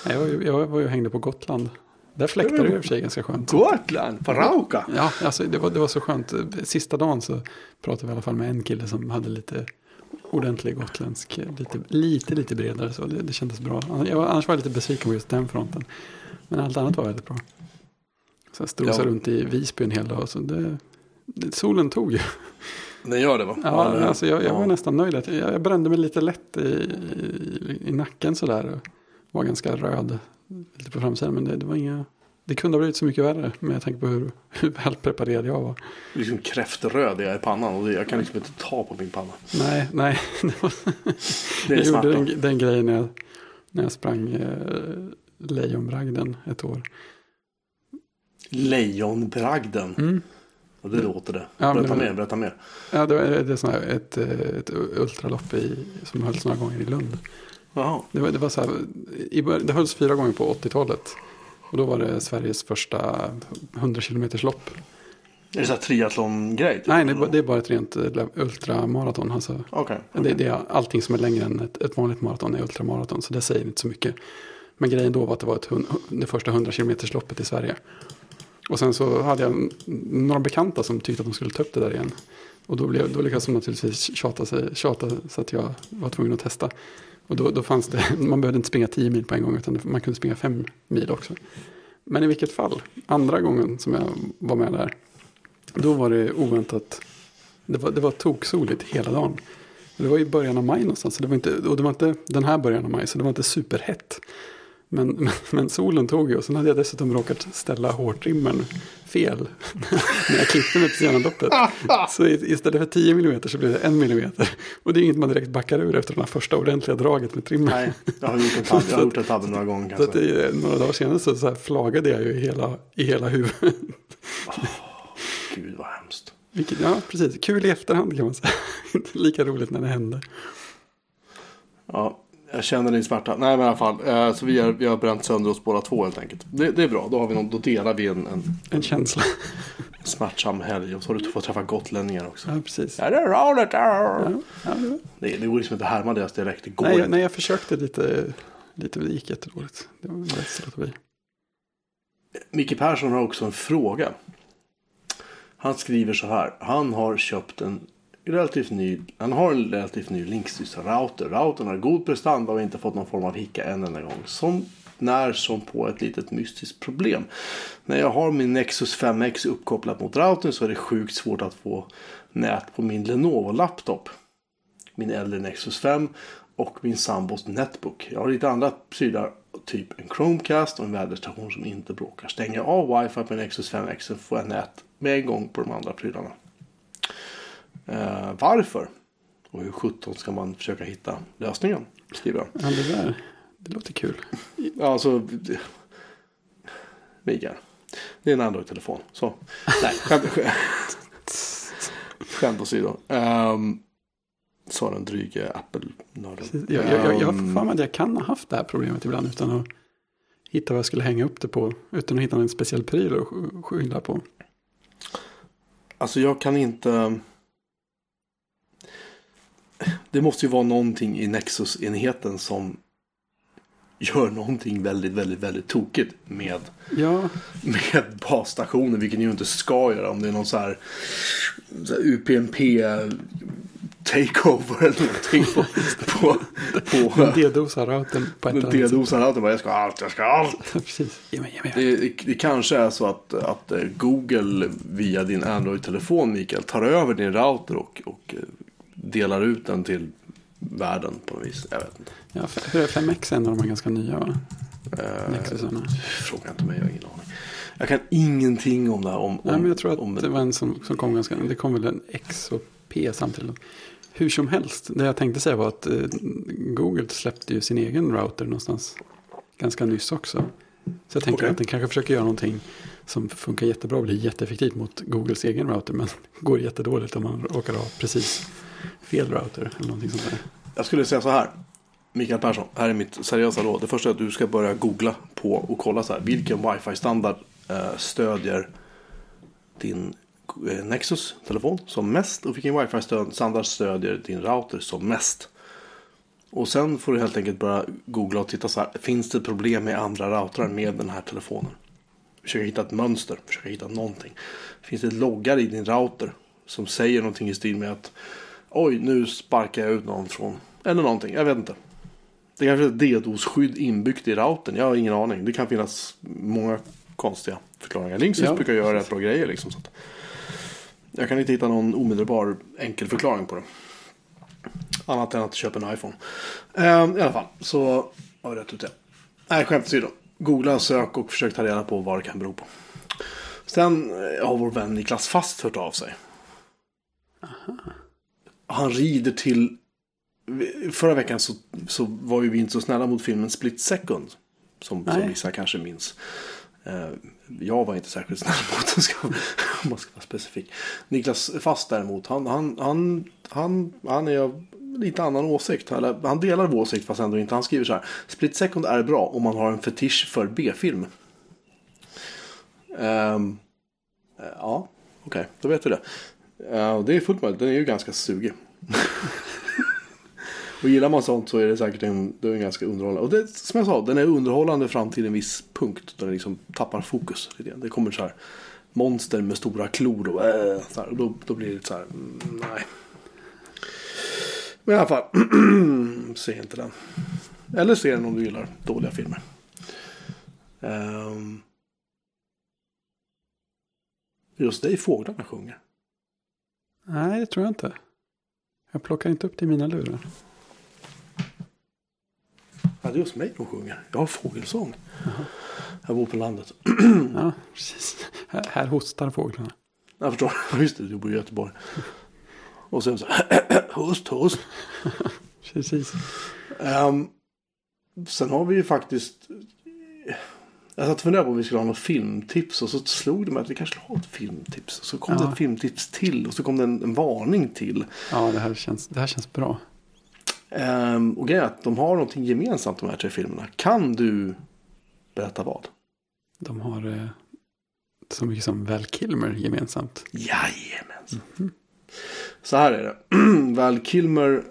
A: Jag, var ju- jag var ju hängde på Gotland. Där fläktade det i och för sig ganska skönt.
B: Gotland, Parauka.
A: Ja, alltså det var, det var så skönt. Sista dagen så pratade vi i alla fall med en kille som hade lite ordentlig gotländsk, lite, lite, lite bredare så det, det kändes bra. Jag var, annars var jag lite besviken på just den fronten. Men allt annat var väldigt bra. Så jag strosade
B: Ja.
A: runt i Visby en hel dag. Så det, det, solen tog ju.
B: Den gör det va?
A: Ja, alltså jag, jag var
B: ja.
A: nästan nöjd. Jag, jag brände mig lite lätt i, i, i nacken sådär. Och var ganska röd lite på framsidan. Men det, det var inga... Det kunde ha blivit så mycket värre. Men jag tänker på hur, hur väl preparerad jag var.
B: Liksom kräftröd jag i pannan och jag kan liksom inte ta på min panna.
A: Nej, nej. Det var,
B: Det är
A: jag gjorde den, den grejen när jag, när jag sprang eh, Lejonbragden ett år.
B: Lejonbragden.
A: Mm.
B: Och det låter det.
A: Ja,
B: berätta
A: men-
B: mer, berätta mer.
A: Ja, det, var, det är sån här, ett, ett ultralopp i, som hölls några gånger i Lund. Det var, det var så här, i, det hölls fyra gånger på 80-talet. Och då var det Sveriges första 100 km lopp.
B: Är det så här triathlon-grej? typ?
A: Nej, det är, bara- det är bara ett rent eh, ultramaraton. Alltså,
B: Okej.
A: det, det är allting som är längre än ett, ett vanligt maraton är ultramaraton. Så det säger inte så mycket. Men grejen då var att det var ett, det första 100 km loppet i Sverige. Och sen så hade jag några bekanta som tyckte att de skulle ta upp det där igen. Och då, blev, då lyckades de naturligtvis tjata, sig, tjata så att jag var tvungen att testa. Och då, då fanns det, man behövde inte springa 10 mil på en gång utan man kunde springa 5 mil också. Men i vilket fall, andra gången som jag var med där, då var det oväntat, det var, det var toksoligt hela dagen. Det var i början av maj någonstans, så det var inte, och det var inte den här början av maj, så det var inte superhett. Men, men, men solen tog ju och sen hade jag dessutom råkat ställa hårtrimmern fel när jag klippte mig på genomloppet. Så istället för 10 mm så blev det 1 mm. Och det är inget man direkt backar ur efter det här första ordentliga draget med trimmer.
B: Nej, jag har gjort en tabbe, jag har gjort en tabbe några gånger
A: Så
B: kanske.
A: det, några dagar senare så, så flagade jag ju i hela, i hela huvudet.
B: Gud vad hemskt.
A: Vilket, ja, precis. Kul i efterhand kan man säga. Inte lika roligt när det hände.
B: Ja, jag känner din smärta. Nej men i alla fall. Eh, så vi har, vi har bränt sönder oss båda två helt enkelt. Det, det är bra, då, har vi någon, då delar vi en, en
A: En känsla.
B: smärtsam helg. Och så har du fått träffa gotlänningar också.
A: Ja, precis.
B: Ja, det är roligt.
A: Ja, ja, det-
B: Det, går liksom inte att härma deras dialekt. Det går
A: nej,
B: inte.
A: nej, jag försökte lite, lite, det gick jättedåligt. Det var bäst att bli.
B: Micke Persson har också en fråga. Han skriver så här. Han har köpt en relativt ny, han har en relativt ny Linksys-router. Routern har god prestanda och inte fått någon form av hicka en enda gång. Som när som på ett litet mystiskt problem. När jag har min Nexus 5X uppkopplat mot routern så är det sjukt svårt att få nät på min Lenovo-laptop. Min äldre Nexus 5 och min sambos Netbook. Jag har lite andra prylar, typ en Chromecast och en väderstation som inte bråkar. Stänger jag av wifi på Nexus 5X så får jag nät med en gång på de andra prylarna. Eh, varför? Och hur sjutton ska man försöka hitta lösningen? Skriver han.
A: Ja, det där, det låter kul.
B: Ja, alltså. Mikael. Det är en Android-telefon. Så. Nej, skämt, skämt, åsido. Um, sa den dryge Apple-nörden.
A: Jag, jag, jag, jag har
B: Ehm,
A: för mig att jag kan ha haft det här problemet ibland utan att hitta vad jag skulle hänga upp det på. Utan att hitta en speciell pryl att sk- skylla på.
B: Alltså jag kan inte. Det måste ju vara någonting i Nexus-enheten som gör någonting väldigt, väldigt, väldigt tokigt med,
A: Ja,
B: med basstationen. Vilket ni ju inte ska göra om det är någon så här, så här UPnP takeover eller någonting på, på, på,
A: man dedosar routern på ett
B: allt. Bara, Jag ska ha allt, jag ska ha allt.
A: Precis. Ge mig, ge mig.
B: Det, det kanske är så att, att eh, Google via din Android-telefon Mikael tar över din router och, och eh, delar ut den till världen på något vis. Jag vet inte.
A: Ja, f- för 5X är en av de här ganska nya va?
B: Eh,
A: Nexusarna.
B: fråga inte mig, jag har ingen aning. Jag kan ingenting om det här. Om, om,
A: Nej, men jag tror att
B: om,
A: det var en som, som kom ganska, det kom väl en X och P samtidigt. Hur som helst, det jag tänkte säga var att eh, Google släppte ju sin egen router någonstans ganska nyss också. Så jag tänker
B: Okej.
A: att den kanske försöker göra någonting som funkar jättebra och blir jätteeffektivt mot Googles egen router. Men går jättedåligt om man råkar ha precis fel router eller någonting sånt där.
B: Jag skulle säga så här. Mikael Persson, här är mitt seriösa råd. Det första är att du ska börja googla på och kolla så här. Vilken wifi-standard eh, stödjer din eh, Nexus-telefon som mest? Och vilken wifi-standard stödjer din router som mest? Och sen får du helt enkelt börja googla och titta så här. Finns det problem med andra routrar med den här telefonen? Försöka hitta ett mönster, försöka hitta någonting. Finns det loggar i din router som säger någonting i stil med att Oj, nu sparkar jag ut någon från... Eller någonting, jag vet inte. Det kanske är ett DDoS-skydd inbyggt i routern. Jag har ingen aning. Det kan finnas många konstiga förklaringar. Linksys
A: Ja.
B: brukar göra rätt bra grejer liksom. Så att jag kan inte hitta någon omedelbar enkel förklaring på det. Annat än att köpa en iPhone. Ehm, I alla fall, så har vi rätt ut det. Nej, skämt åsido. Googla, sök och försök ta reda på vad det kan bero på. Sen eh, har vår vän Niklas Fast hört av sig. Han rider till... Förra veckan så, så var ju vi inte så snälla mot filmen Split Second. Som, som vissa kanske minns. Eh, jag var inte särskilt snäll mot den, ska, om man ska vara specifik. Niklas Fast däremot, han, han, han, han, han är av lite annan åsikt. Eller, han delar vår åsikt fast ändå inte. Han skriver så här. Split Second är bra om man har en fetisch för B-film. Eh, ja, Okej, då vet vi det. Ja, det är fullt möjligt. Den är ju ganska sugig. och gillar man sånt så är det säkert en, det är en ganska underhållande. Och det, som jag sa, den är underhållande fram till en viss punkt. Där den liksom tappar fokus. Det kommer så här monster med stora klor och, äh, så här, och då, då blir det så här, mm, nej. Men i alla fall, se inte den. Eller se den om du gillar dåliga filmer. Um, just dig fåglarna sjunger.
A: Nej, det tror jag inte. Jag plockar inte upp det i mina lurar.
B: Ja, det är just mig de sjunger. Jag har fågelsång. Jag bor på landet.
A: Ja, precis. Här, här hostar fåglarna.
B: Jag förstår. Just det, du bor i Göteborg. Och sen så host, host.
A: Precis.
B: Ehm, sen har vi ju faktiskt. Jag satt och funderade på om vi skulle ha något filmtips och så slog det mig att vi kanske skulle ha ett filmtips. Så kom
A: Ja.
B: det ett filmtips till och så kom det en, en varning till.
A: Ja, det här känns, det här känns bra.
B: Ehm, och grejen är att de har någonting gemensamt de här tre filmerna. Kan du berätta vad?
A: De har eh, så mycket som Val Kilmer gemensamt.
B: Jajamensan. Så här är det. Val Kilmer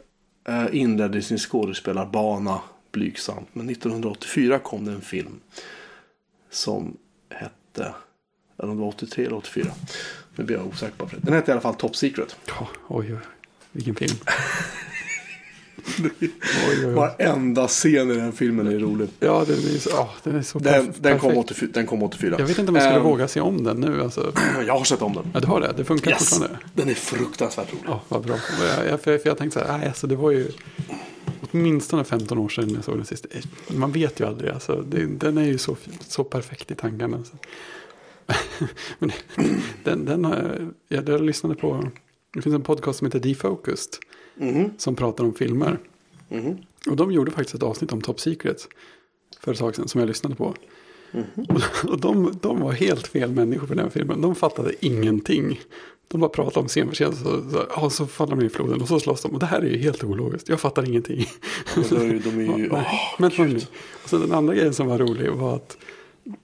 B: eh, inledde sin skådespelarbana blygsamt. Men 1984 kom det en film. Som hette. Eller om det var 83 eller 84. Nu blir jag osäker på det. Den hette i alla fall Top Secret.
A: Ja, oj, oj, vilken film.
B: Varenda scen i den filmen är rolig.
A: Ja, den är så, ja, den är så
B: Den, den, kom,
A: perfekt.
B: 84, den kom 84.
A: Jag vet inte om jag skulle
B: Ehm,
A: våga se om den nu. Alltså.
B: Jag har sett om den.
A: Ja, du har det? Det funkar
B: Yes.
A: fortfarande?
B: Den är fruktansvärt rolig.
A: Ja, vad bra. Jag, jag, för, för jag tänkte så här, nej, alltså, det var ju åtminstone 15 år sedan jag såg den sist. Man vet ju aldrig, alltså, det, den är ju så, så perfekt i tankarna. Så. Men den, den har jag, jag, lyssnade på, det finns en podcast som heter Defocused.
B: Mhm.
A: Som pratar om filmer.
B: Mhm.
A: Och de gjorde faktiskt ett avsnitt om Top Secret. För ett tag sedan som jag lyssnade på. Och, och de, de var helt fel människor för den filmen. De fattade ingenting. De bara pratade om scen för scen. Så, så, ja, så faller de i floden och så slåss de. Och det här är ju helt ologiskt. Jag fattar ingenting.
B: De är ju, de är ju
A: Nej,
B: åh,
A: men och den andra grejen som var rolig var att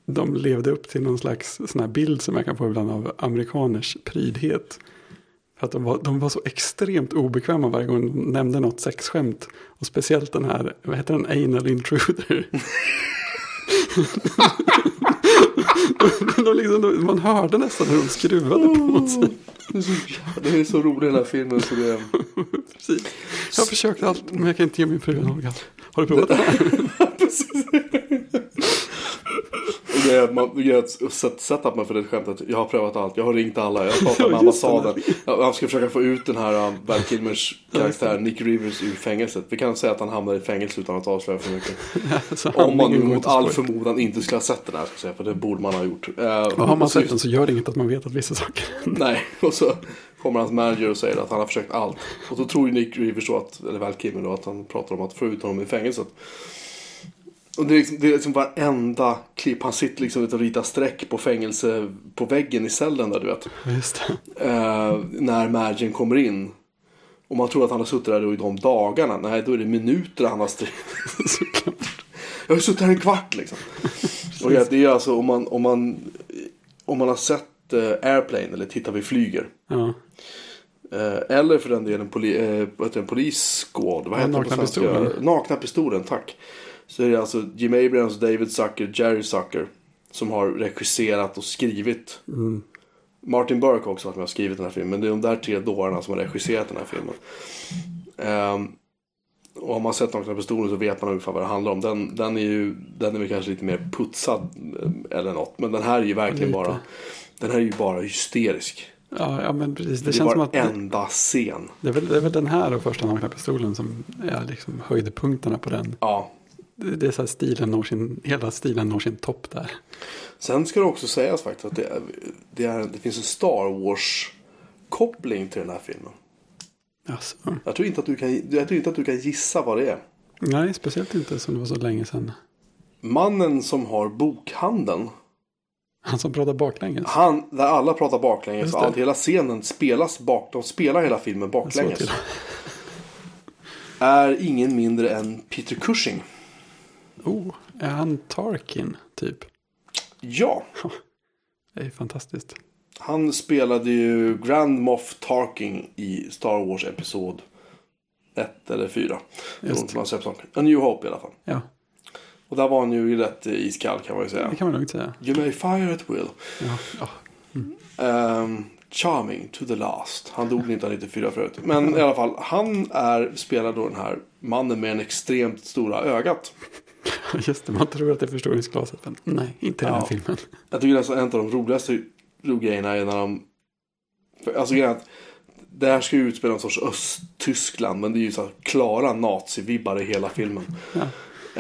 A: de levde upp till någon slags sån här bild som jag kan få ibland av amerikaners prydhet. För att de var, de var så extremt obekväma varje gång de nämnde något sexskämt. Och speciellt den här, vad heter den, anal intruder. de liksom, man hörde nästan hur de skruvade på sig.
B: Det är så, det är så rolig den här filmen så det
A: Precis. Jag har försökt allt, men jag kan inte ge min fru en orgasm. Har du provat det
B: är, man, är ett set, setupen för det skämtet. Jag har prövat allt. Jag har ringt alla. Jag har pratat med ambassaden. Jag ska försöka få ut den här um, Val Kilmers karaktär Nick Rivers ur fängelset. Vi kan säga att han hamnar i fängelse utan att avslöja för mycket.
A: Så
B: Om man nu mot all förmodan inte skulle ha sett den här. Ska säga, för det borde man ha gjort. Uh,
A: har man sett den så gör det inget att man vet att vissa saker
B: Nej, och så kommer hans manager och säger att han har försökt allt. Och då tror ju Nick Rivers då att, eller Val Kilmer då, att han pratar om att få ut honom i fängelset. Och det är liksom, det är liksom varenda klipp. Han sitter liksom och ritar streck på fängelse på väggen i cellen där du vet.
A: Just det.
B: Eh, när managern kommer in. Och man tror att han har suttit där i de dagarna. Nej, då är det minuter han har.
A: Såklart.
B: Jag har suttit här en kvart liksom. och det är alltså om man, om man, om man har sett eh, Airplane eller Titta vi flyger.
A: Ja.
B: Eh, eller för den delen poli, eh, vad heter det, Police-squad. Vad
A: Ja,
B: heter på
A: Nakna pistolen.
B: Nakna pistolen, tack. Så är det alltså Jim Abrams, David Zucker, Jerry Zucker. Som har regisserat och skrivit.
A: Mm.
B: Martin Burke har också varit med och skrivit den här filmen. Men det är de där tre dårarna som har regisserat den här filmen. Ehm, och har man sett Nakna pistolen så vet man ungefär vad det handlar om. Den, den är ju den är väl kanske lite mer putsad eh, eller något. Men den här är ju verkligen
A: Lite.
B: bara Den här är ju bara hysterisk.
A: Ja, ja, men precis. Det,
B: Det,
A: känns som att
B: enda scen.
A: det, är väl, det är väl den här och första nakna pistolen som är liksom höjdpunkterna på den.
B: Ja,
A: Det, är så här stilen når sin, hela stilen når sin topp där.
B: Sen ska det också sägas faktiskt att det, är, det, är, det finns en Star Wars-koppling till den här filmen.
A: Alltså,
B: Jag tror, inte att du kan, jag tror inte att du kan gissa vad det är.
A: nej, speciellt inte som det var så länge sedan.
B: Mannen som har bokhandeln,
A: Han som pratar baklänges.
B: han, där alla pratar baklänges allt, hela scenen spelas bak, de spelar hela filmen baklänges. Är ingen mindre än Peter Cushing.
A: Oh, är han Tarkin typ?
B: Ja,
A: Det är fantastiskt.
B: han spelade ju Grand Moff Tarking i Star Wars Episod 1 eller 4.
A: Just.
B: A New Hope i alla fall.
A: Ja,
B: Och där var han ju rätt iskall kan man ju säga.
A: det kan man lugnt säga.
B: You may fire at will.
A: Ja, ja.
B: Ehm, charming to the last. Han dog 1994 förut. Men i alla fall, han är, spelar då den här mannen med en extremt stora ögat.
A: Just det, man tror att det är förstoringsglaset. Men nej, inte i den här
B: Ja.
A: filmen.
B: Jag tycker nästan en av de roligaste ro- grejerna är när de... för, Alltså grejen att det här ska ju utspela en sorts Östtyskland. Men det är ju så här klara nazivibbar i hela filmen.
A: Ja.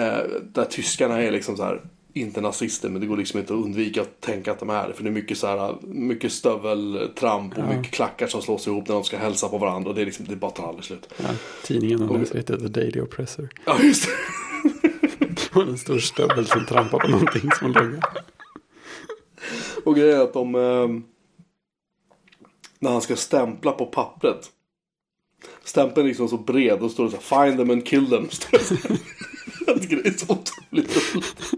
B: Eh, där tyskarna är liksom så här, inte nazister men det går liksom inte att undvika att tänka att de är det. För det är mycket så här, mycket stöveltramp och
A: Ja.
B: mycket klackar som slås ihop när de ska hälsa på varandra. Och det är liksom, det bara tar aldrig slut.
A: Ja, tidningen
B: Och-
A: och... heter The Daily Oppressor.
B: Ja, just det.
A: Var en stor stövel som trampar på någonting som låg.
B: Och grejen är att de... Eh, när han ska stämpla på pappret. Stämpeln är liksom så bred och står det så här, Find them and kill them. det är så otroligt roligt.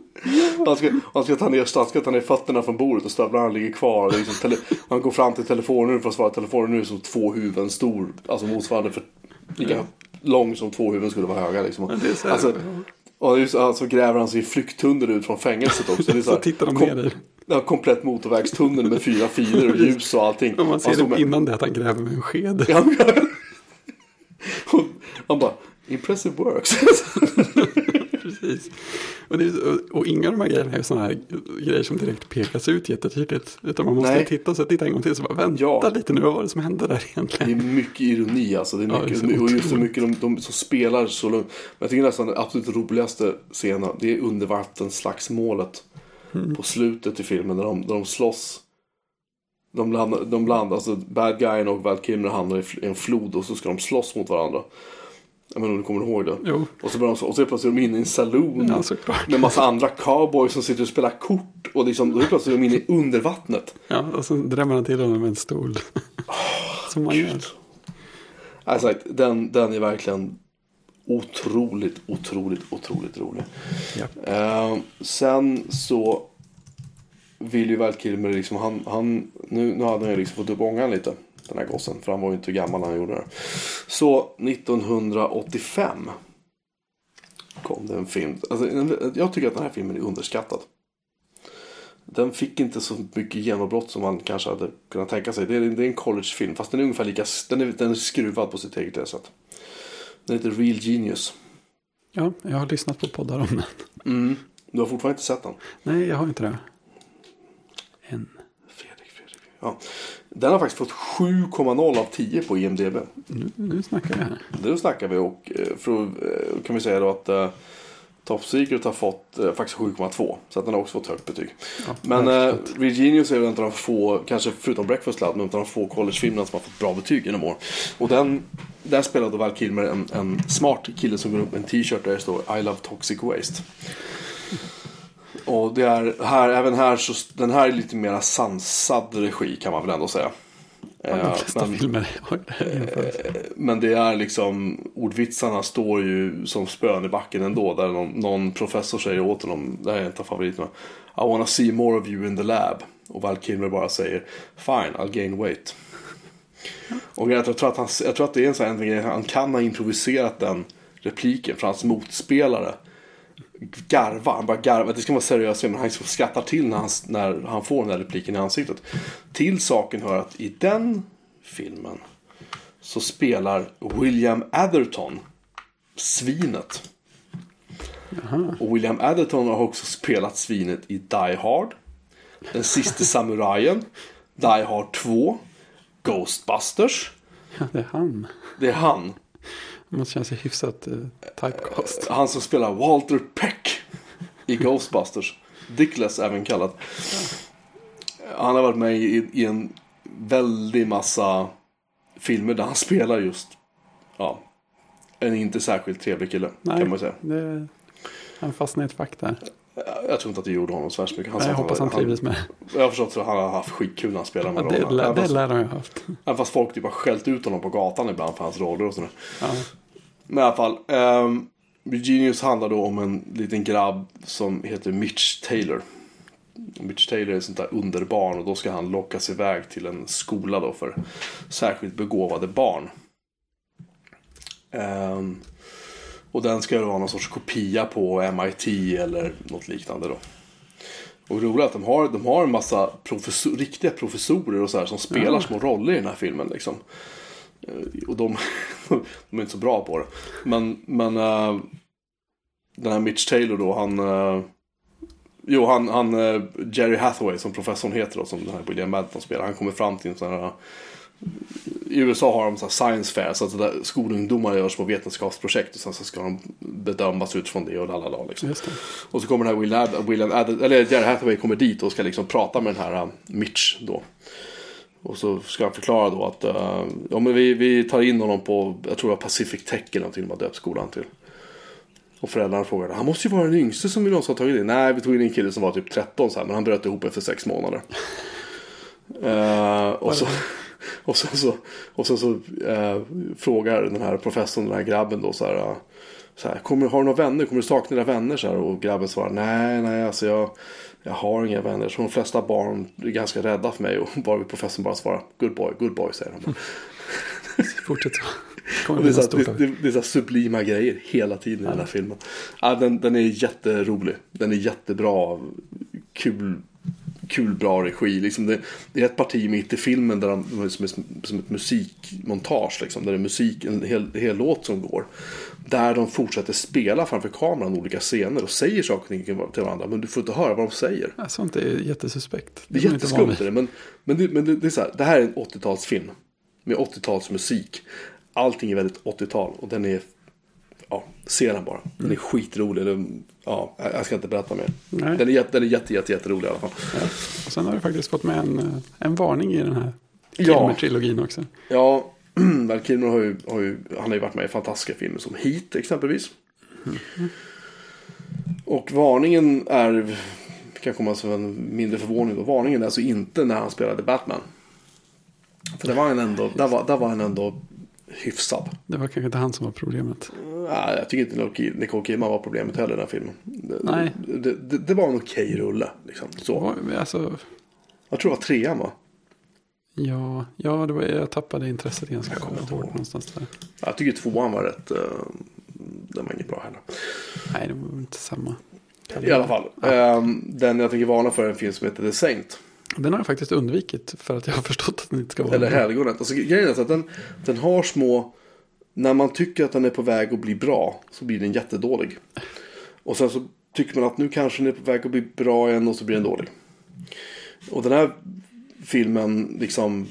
B: Han ska, han, ska ta ner, han ska ta ner fötterna från bordet och stövlarna ligger kvar. Liksom, tele, han går fram till telefonen för att svara. Telefonen nu är som två huvuden stor. Alltså motsvarande för lika lång som två huvuden skulle vara höga. Liksom. Alltså, och just, alltså gräver han sig i flykttunnel ut från fängelset också. Det är så,
A: Så
B: här,
A: tittar de ner i.
B: Ja, komplett motorvägstunnel med fyra filer och ljus och allting.
A: Och man ser det innan det att han gräver med en sked.
B: Ja, han bara, impressive works.
A: Precis. Och, det, och, och inga av de här grejerna är sådana här grejer som direkt pekas ut jättetydligt. Utan man måste
B: Nej.
A: titta och så titta en gång till. Så bara, vänta
B: Ja.
A: lite nu, vad var det som hände där
B: Det
A: egentligen?
B: är mycket ironi alltså. Det är
A: Ja,
B: mycket,
A: det är så
B: och just så mycket de, de som spelar så lugnt. Men jag tycker nästan den absolut roligaste scenen, det är undervattensslagsmålet.
A: Mm.
B: På slutet i filmen när de, när de slåss. De landar, de landar, alltså bad guyen och Val Kilmer hamnar i en flod och så ska de slåss mot varandra. Jag menar om du kommer ihåg det.
A: Jo,
B: Och så, de, och så plötsligt är de inne i en saloon.
A: ja såklart.
B: Med massa andra cowboys som sitter och spelar kort. Och liksom, då är plötsligt de inne i undervattnet.
A: Ja, och så drämmer han till honom med en stol. som man gör.
B: Alltså, den, den är verkligen otroligt, otroligt, otroligt rolig.
A: Ja.
B: Eh, sen så vill ju Val Kilmer liksom, han, han, nu, nu hade han ju liksom fått upp ångan lite. Den här gossen, för han var ju inte gammal när han gjorde det. Så 1985 kom det en film. Alltså, jag tycker att den här filmen är underskattad. Den fick inte så mycket genombrott som man kanske hade kunnat tänka sig. Det är, det är en collegefilm, fast den är ungefär lika, den är, den är skruvad på sitt eget sätt. Den heter Real Genius.
A: ja, jag har lyssnat på poddar om den.
B: Mm. Du har fortfarande inte sett den?
A: Nej, jag har inte det. Än.
B: Fredrik, Fredrik. Ja. Den har faktiskt fått 7,0 av 10 på IMDB.
A: Nu, nu snackar vi här.
B: Det snackar vi och eh, för, eh, kan vi säga då att uh, Top Secret har fått eh, faktiskt 7,2. Så att den har också fått högt betyg.
A: Ja,
B: Men
A: jag har
B: uh,
A: förstått.
B: Real Genius är väl en av de få, kanske förutom Breakfast Club, men en av de få collegefilmerna som har fått bra betyg genom år. Och den, där spelar då Val Kilmer en, en smart kille som går upp med en t-shirt där det står I love toxic waste. Och det är här, även här så, den här är lite mer sansad regi kan man väl ändå säga.
A: Ja, de
B: Eh,
A: flesta
B: men-
A: filmer har jämfört.
B: men det är liksom, ordvitsarna står ju som spön i backen ändå. Där någon, någon professor säger åt honom, det här är en av favoriterna. I wanna see more of you in the lab. Och Val Kilmer bara säger, fine, I'll gain weight. Och jag tror, att han, jag tror att det är en sån här grej, han kan ha improviserat den repliken för hans motspelare garvar, han bara garvar. Det ska vara seriöst men han liksom skrattar till när han, när han får den här repliken i ansiktet. Till saken hör att i den filmen så spelar William Atherton svinet. Och William Atherton har också spelat svinet i Die Hard, Den sista samurajen, Die Hard 2, Ghostbusters.
A: Ja, det är han.
B: Det är han.
A: Det måste känna sig hyfsat uh, typecast.
B: Han som spelar Walter Peck i Ghostbusters. Dickless även kallad. Han har varit med i, i en väldig massa filmer där han spelar just ja, en inte särskilt trevlig kille.
A: Nej,
B: kan man säga.
A: det, i ett fack där.
B: Jag tror inte att det gjorde honom så värst mycket. Han
A: jag hoppas han trivdes med
B: Jag har förstått att han har haft skitkul när han spelar
A: ja,
B: med
A: det.
B: rollerna.
A: lär-
B: Även
A: Det
B: fast-
A: lär han ju ha haft.
B: Även fast folk typ har skällt ut honom på gatan ibland för hans roller och sådär.
A: Ja.
B: Men i alla fall. Um, Genius handlar då om en liten grabb som heter Mitch Taylor. Mitch Taylor är ett sånt där underbarn och då ska han lockas iväg till en skola då för särskilt begåvade barn. Ehm, och den ska då vara någon sorts kopia på MIT eller något liknande då. Och det roliga är att de har, de har en massa professor, riktiga professorer och så här som spelar
A: Ja.
B: små roller i den här filmen. Liksom. Eh, Och de, de är inte så bra på det. Men, men eh, den här Mitch Taylor då, han... eh, jo, han, han Jerry Hathaway som professorn heter då, som den här William Madden spelar. Han kommer fram till en sån här... I USA har de så här science fair, så att där skolungdomar gör små vetenskapsprojekt och sen så ska de bedömas utifrån det och lalala liksom. Och så kommer den här Will Ad, William Ad, eller Jerry Hathaway kommer dit och ska liksom prata med den här uh, Mitch då. Och så ska han förklara då att uh, ja, men vi, vi tar in honom på, jag tror det var Pacific Tech eller någonting de har döpt skolan till. Och föräldrarna frågade, han måste ju vara den yngste som vi någonsin har tagit in. Nej, vi tog in en kille som var typ 13 så här, men han bröt ihop efter sex månader. Eh, och så, och sen så, och sen så eh, frågar den här professorn, den här grabben då så här. eh, Så här kommer, har du några vänner? Kommer du sakna dina vänner? Så här, och grabben svarar nej, nej, alltså jag, jag har inga vänner. Så de flesta barn är ganska rädda för mig. Och bara professorn bara svarar good boy, good boy, säger han.
A: Fortsätt så.
B: Det, är så här, det, det, är så sublima grejer hela tiden i den här filmen. Ja, den, den är jätterolig. Den är jättebra. Kul, kul bra regi. Liksom det, det är ett parti mitt i filmen där de, de är som, ett- som musikmontage. Liksom, där det är musik, en hel, hel låt som går. Där de fortsätter spela framför kameran olika scener och säger saker till varandra. Men du får inte höra vad de säger.
A: Ja, Sånt är jättesuspekt.
B: Det är jätteskumt det, men, men, det, men det, det är så här, det här är en 80-talsfilm. Med 80-talsmusik. Allting är väldigt 80-tal och den är, ja, se den bara. Den är skitrolig. Den, ja, jag ska inte berätta mer.
A: Nej.
B: Den är, jätte, den är jätte, jätte, jätterolig i alla fall.
A: Ja. Och sen har du faktiskt fått med en, eh, en varning i den här
B: Ja.
A: Kilmer-trilogin också.
B: Ja, Val Kilmer har ju, har ju, han har ju varit med i fantastiska filmer som Heat exempelvis. Och varningen är, kan komma som en mindre förvåning då. Varningen är alltså inte när han spelade Batman. För det var han ändå, där var, där var han ändå hyfsad.
A: Det var kanske inte han som var problemet.
B: Nej, jag tycker inte Nicole- Kidman var problemet heller i den här filmen. Det,
A: Nej.
B: Det, det, det var en okej rulle. Liksom. Så.
A: Var- Alltså,
B: Jag tror det var trean va?
A: ja, ja det var, jag tappade intresset ganska hårt någonstans där.
B: Jag tycker tvåan var rätt... Uh, den var inget bra heller.
A: Nej, det var inte samma.
B: I alla fall. ehm, den jag tänker varna för är en film som heter The Saint.
A: Den har jag faktiskt undvikit för att jag har förstått att den inte ska vara
B: Eller. Helgonet. Alltså, grejen är att den, den har små... När man tycker att den är på väg att bli bra så blir den jättedålig. Och sen så tycker man att nu kanske den är på väg att bli bra igen och så blir den dålig. Och den här filmen liksom...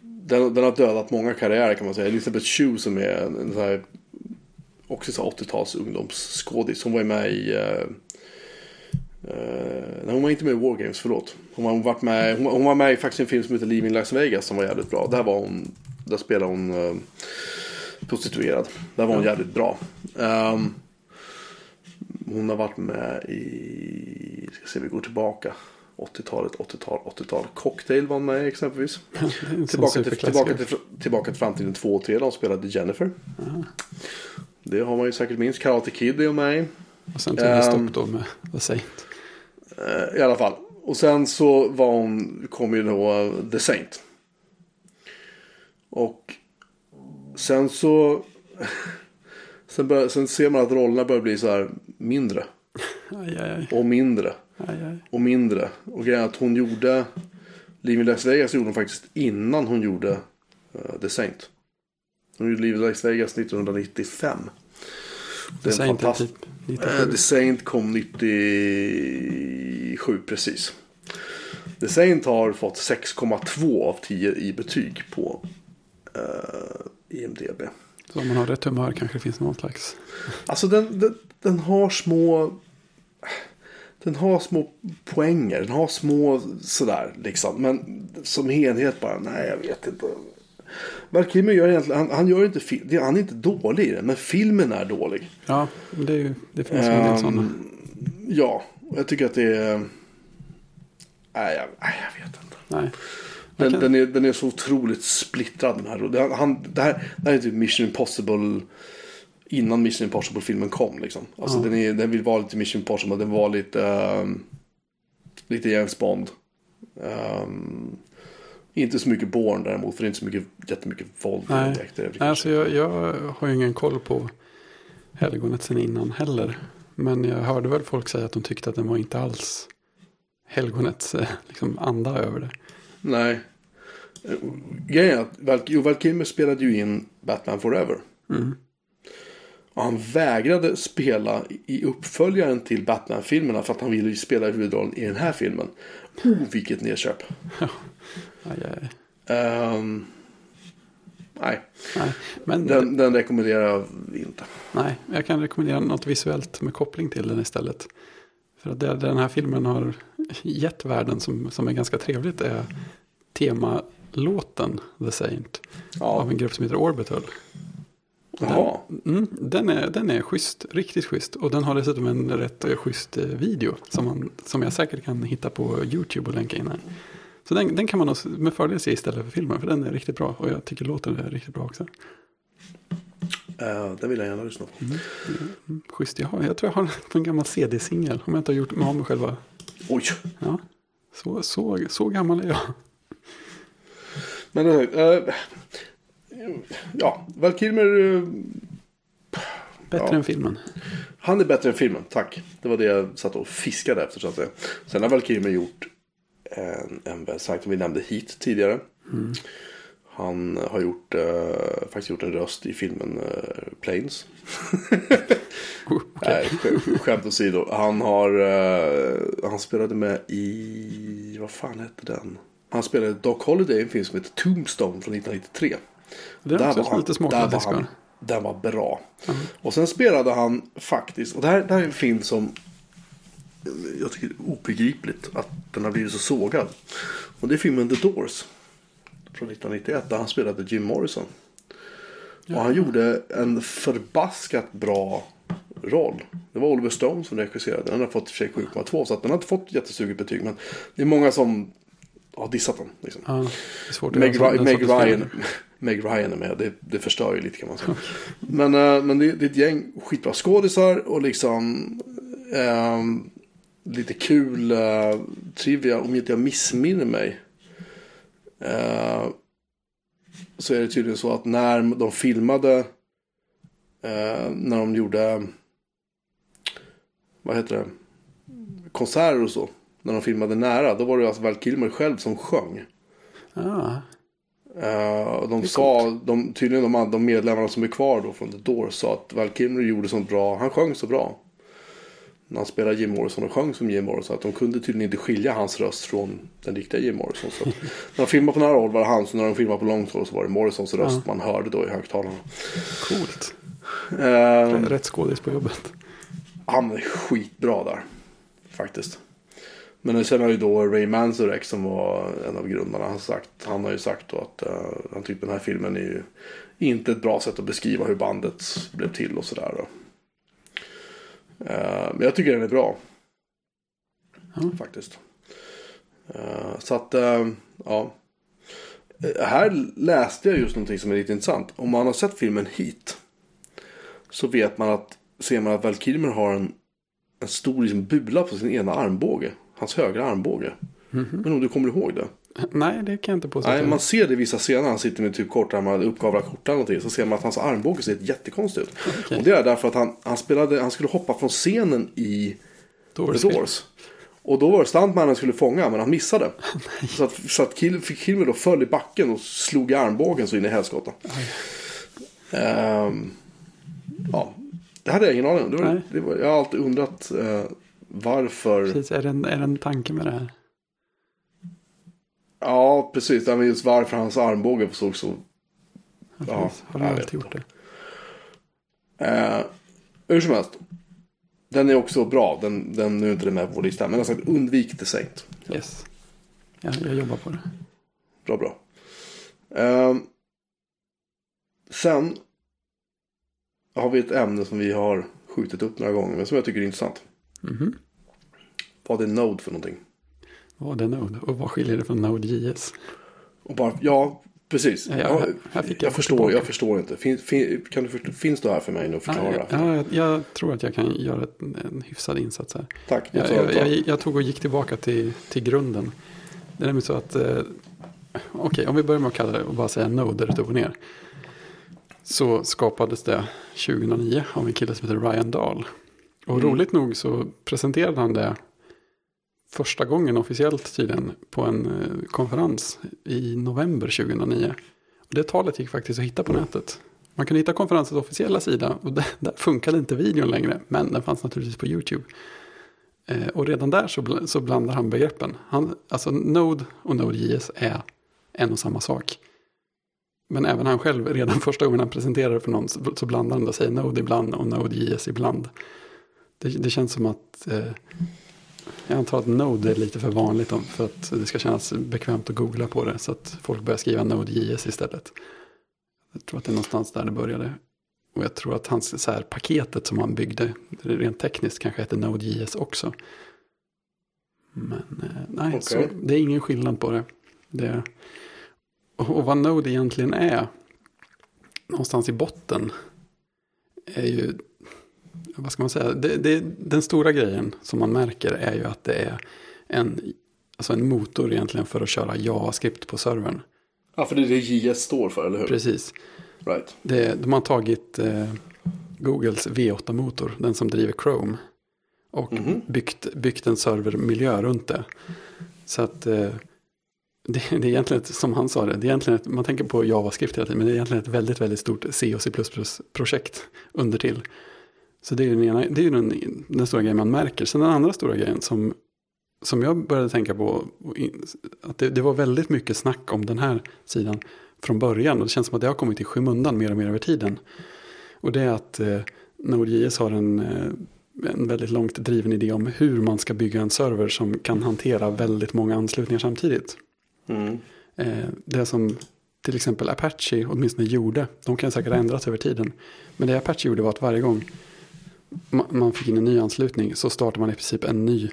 B: Den, den har dödat många karriärer kan man säga. Elizabeth Shue som är en, en sån här, också så här 80-tals ungdomsskådis. Hon var ju med i... Eh, nej, hon var inte med i War Games, förlåt. Hon var, varit med, hon, hon var med i faktiskt en film som heter Leaving Las Vegas som var jävligt bra. Där var hon, där spelade hon eh, prostituerad. Där var hon jävligt bra. Ehm, hon har varit med i, ska se vi går tillbaka. 80-talet, 80-tal, 80-tal. Cocktail var hon med exempelvis. Tillbaka till, tillbaka, till, tillbaka till framtiden 2 och 3 där hon spelade Jennifer. Det har man ju säkert minst. Karate Kid är hon med i.
A: Och sen tog det
B: Ehm,
A: stopp då med The Saint.
B: Eh, I alla fall. Och sen så var hon, kom ju då eh, The Saint. Och sen så... Sen, bör, sen ser man att rollerna börjar bli så här mindre.
A: Aj, aj, aj.
B: Och mindre. Och mindre. Och grejen att hon gjorde... Liv i Las Vegas gjorde hon faktiskt innan hon gjorde eh, The Saint. Hon gjorde Liv i Las Vegas 1995. Det är en fantastisk...
A: typ 97.
B: The Saint kom 97 precis. The Saint har fått 6,2 av 10 i betyg på uh, IMDB.
A: Så om man har rätt humör kanske det finns någon slags...
B: Alltså den, den, den har små... Den har små poänger. Den har små sådär liksom. Men som helhet bara, nej jag vet inte. Val Kilmer gör egentligen, han, han gör inte, fi- det- han är inte dålig i den. Men filmen är dålig.
A: Ja, det, är ju, det finns en del
B: Ehm,
A: sådana.
B: Ja, jag tycker att det är... Nej, jag, nej, jag vet inte.
A: Nej.
B: Den,
A: kan-
B: den, är, den är så otroligt splittrad den här. Det, han, det, här det här är typ Mission Impossible innan Mission Impossible-filmen kom. Liksom. Alltså
A: Ja.
B: den, är, den vill vara lite Mission Impossible. Den var lite... ehm, Lite James Bond. Ehm, inte så mycket Bourne däremot, för det är inte så mycket, jättemycket våld.
A: Nej.
B: direkt.
A: Nej, Alltså jag, jag har ju ingen koll på helgonet sen innan heller. Men jag hörde väl folk säga att de tyckte att den var inte alls helgonets eh, liksom, anda över det.
B: Nej. Grejen är att Val, jo, Val Kilmer spelade ju in Batman Forever.
A: Mm.
B: Och han vägrade spela i uppföljaren till Batman-filmerna för att han ville spela huvudrollen i den här filmen. Oh, vilket nedköp.
A: Aj, aj.
B: Ehm, nej,
A: Nej, men
B: den, den rekommenderar jag inte.
A: nej, jag kan rekommendera något visuellt med koppling till den istället. För att det den här filmen har gett världen som, som är ganska trevligt är temalåten The Saint av
B: Ja,
A: en grupp som heter Orbital.
B: jaha.
A: Mm, den, är, den är schysst, riktigt schysst. Och den har dessutom en rätt eh, schysst eh, video som, man, som jag säkert kan hitta på YouTube och länka in här. Så den, den kan man med fördel se istället för filmen, för den är riktigt bra. Och jag tycker låten är riktigt bra också.
B: Eh, den vill jag gärna lyssna på.
A: Mm, schysst, jag, har, jag tror jag har på en gammal CD-singel. Om jag inte har gjort mig av med själva.
B: Oj!
A: Ja, så, så, så gammal är jag.
B: Men uh, ja, Val Kilmer,
A: Bättre
B: Ja.
A: än filmen.
B: han är bättre än filmen, tack. Det var det jag satt och fiskade efter så att säga. Sen har Val Kilmer gjort en, en stark, som vi nämnde hit tidigare. Han har gjort, eh, faktiskt gjort en röst i filmen eh, Planes.
A: Oh,
B: Nej, sk- skämt åsido. Han har, eh, han spelade med i, vad fan hette den? Han spelade Doc Holiday i en film som heter Tombstone från 1993.
A: Det är
B: Där var han-
A: lite
B: där var han- Den var bra. Och sen spelade han faktiskt, och det här, det här är en film som jag tycker är obegripligt att den har blivit så sågad. Och det är filmen The Doors. Från 1991 där han spelade Jim Morrison. Och han gjorde en förbaskat bra roll. Det var Oliver Stone som regisserade. Den har fått i och för sig 7,2 så att den har inte fått jättesuget betyg. Men det är många som har dissat den. Liksom.
A: Ja, det
B: Meg, Ry- Meg, Ryan. Meg Ryan är med. Det, det förstör ju lite kan man säga. Men, eh, men det, det är ett gäng skitbra skådisar och liksom ehm, lite kul eh, trivia. Om inte jag missminner mig. eh, så är det tydligen så att när de filmade eh, när de gjorde vad heter det konserter och så. När de filmade nära. Då var det alltså Val Kilmer själv som sjöng. Eh, och de sa, de, tydligen de, andra- de medlemmarna som är kvar då från The Doors sa att Val Kilmer gjorde så bra, han sjöng så bra. När han spelade Jim Morrison och sjöng som Jim Morrison. Att de kunde tydligen inte skilja hans röst från den riktiga Jim Morrison. Så när de filmade på nära håll var det han, så när de filmade på långt håll så var det Morrisons röst man hörde då i högtalarna.
A: coolt.
B: Eh,
A: Rätt skådis på jobbet.
B: han är skitbra där. Faktiskt. Men sen har ju då Ray Manzarek som var en av grundarna. Han, sagt, han har ju sagt då att eh, han tycker den här filmen är ju inte ett bra sätt att beskriva hur bandet blev till och sådär. Eh, men jag tycker den är bra.
A: Ja.
B: Faktiskt. Eh, så att, eh, ja. Här läste jag just någonting som är lite intressant. Om man har sett filmen Heat. Så vet man att, ser man att Val Kilmer har en, en stor liksom, bula på sin ena armbåge. Hans högra armbåge. Men om du kommer ihåg det?
A: Nej, det kan jag inte påstå.
B: Nej, man ser det i vissa scener. Han sitter med typ kortärmad uppkavlad skjorta eller någonting. Så ser man att hans armbåge ser jättekonstigt ut.
A: Okej.
B: Och det är därför att han, han, spelade, han skulle hoppa från scenen i
A: Doors
B: The. Doors. Och då var det stuntmannen skulle fånga men han missade. så att, så att Kill, Kilmer då föll i backen och slog i armbågen så in i helskotta. Ehm, ja, det hade jag ingen aning om. Det var, det var, jag har alltid undrat eh, varför.
A: Precis, är det, en, är det en tanke med det här?
B: Ja, precis. Ja, men just varför hans armbåge såg så...
A: Ja,
B: Ja,
A: precis. Har alltid gjort det?
B: Eh, hur som helst. Den är också bra. Den, den nu är inte den med på vår lista. Men jag har sagt undvik The Saint.
A: Yes. Ja, jag jobbar på det.
B: Bra, bra. Ehm, sen har vi ett ämne som vi har skjutit upp några gånger. Men som jag tycker är intressant.
A: Mhm.
B: Vad är Node för någonting?
A: Vad är Node? Och vad skiljer det från Node.js?
B: Och bara, ja, Precis.
A: Ja,
B: Ja,
A: här- här fick jag
B: jag,
A: gå
B: förstår, jag förstår inte. Fin, fin, kan du finns du här för mig nu och förklara?
A: Ja, ja, jag, jag tror att jag kan göra ett, en hyfsad insats här.
B: Tack.
A: Jag, jag, jag, jag tog och gick tillbaka till, till grunden. Det är nämligen så att, eh, okej om vi börjar med att kalla det och bara säga Node rätt upp och ner. Så skapades det 2009 av en kille som heter Ryan Dahl. Och
B: Mm.
A: roligt nog så presenterade han det första gången officiellt tydligen på en eh, konferens i november 2009. Och det talet gick faktiskt att hitta på nätet. Man kunde hitta konferensens officiella sida och där, där funkade inte videon längre. Men den fanns naturligtvis på YouTube. Eh, och redan där så, bl- så blandar han begreppen. Han, alltså Node och Node.js är en och samma sak. Men även han själv, redan första gången han presenterade för någon så, så blandar han och säger Node ibland och Node.js ibland. Det, det känns som att eh, jag antar att Node är lite för vanligt om, för att det ska kännas bekvämt att googla på det. Så att folk börjar skriva Node.js istället. Jag tror att det är någonstans där det började. Och jag tror att hans så här, paketet som han byggde, rent tekniskt kanske heter Node.js också. Men eh, nej,
B: Okej.
A: så det är ingen skillnad på det. det och vad Node egentligen är, någonstans i botten, är ju, vad ska man säga, det, det, den stora grejen som man märker är ju att det är en, alltså en motor egentligen för att köra JavaScript på servern.
B: Ja, för det är det JS står för, eller hur?
A: Precis.
B: Right.
A: Det, de har tagit eh, Googles V8-motor, den som driver Chrome. Och
B: Mhm.
A: byggt, byggt en servermiljö runt det. Så att eh, det, det är egentligen, ett, som han sa det, det är egentligen ett, man tänker på JavaScript hela tiden, men det är egentligen ett väldigt, väldigt stort C och C++-projekt under till. Så det är den, ena, det är den, den stora grejen man märker. Sen den andra stora grejen som, som jag började tänka på, att det, det var väldigt mycket snack om den här sidan från början. Och det känns som att det har kommit i skymundan mer och mer över tiden. Och det är att eh, Node.js har en, eh, en väldigt långt driven idé om hur man ska bygga en server som kan hantera väldigt många anslutningar samtidigt.
B: Mm.
A: Eh, det som till exempel Apache åtminstone gjorde, de kan säkert ha ändrats över tiden. Men det Apache gjorde var att varje gång man fick in en ny anslutning så startar man i princip en ny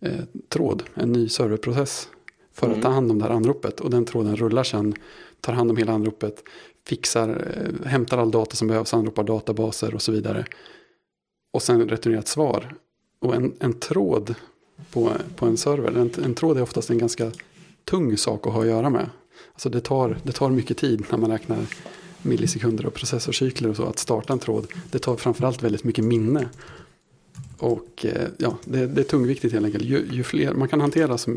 A: eh, tråd, en ny serverprocess för
B: Mm.
A: att ta hand om det här anropet. Och den tråden rullar sen, tar hand om hela anropet, fixar, eh, hämtar all data som behövs, anropar databaser och så vidare. Och sen returnerar ett svar. Och en, en tråd på, på en server, en, en tråd är oftast en ganska tung sak att ha att göra med. Alltså det tar, det tar mycket tid när man räknar millisekunder och processorcykler och så att starta en tråd. Det tar framförallt väldigt mycket minne. Och eh, ja, det, det är tungviktigt helt enkelt. Ju, ju fler, man kan hantera så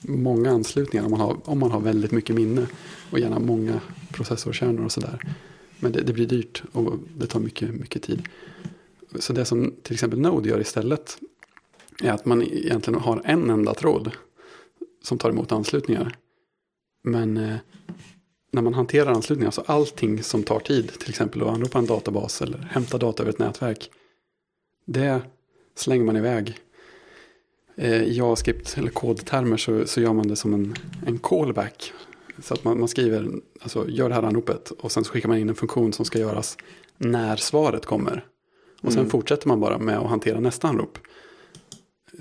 A: många anslutningar om man, har, om man har väldigt mycket minne. Och gärna många processorkärnor och sådär. Men det, det blir dyrt och det tar mycket, mycket tid. Så det som till exempel Node gör istället är att man egentligen har en enda tråd som tar emot anslutningar. Men eh, när man hanterar anslutningar, så allting som tar tid, till exempel att anropa en databas eller hämta data över ett nätverk, det slänger man iväg. Eh, I JavaScript eller kodtermer så, så gör man det som en, en callback. Så att man, man skriver, alltså gör det här anropet och sen så skickar man in en funktion som ska göras när svaret kommer. Och sen
B: Mm.
A: fortsätter man bara med att hantera nästa anrop.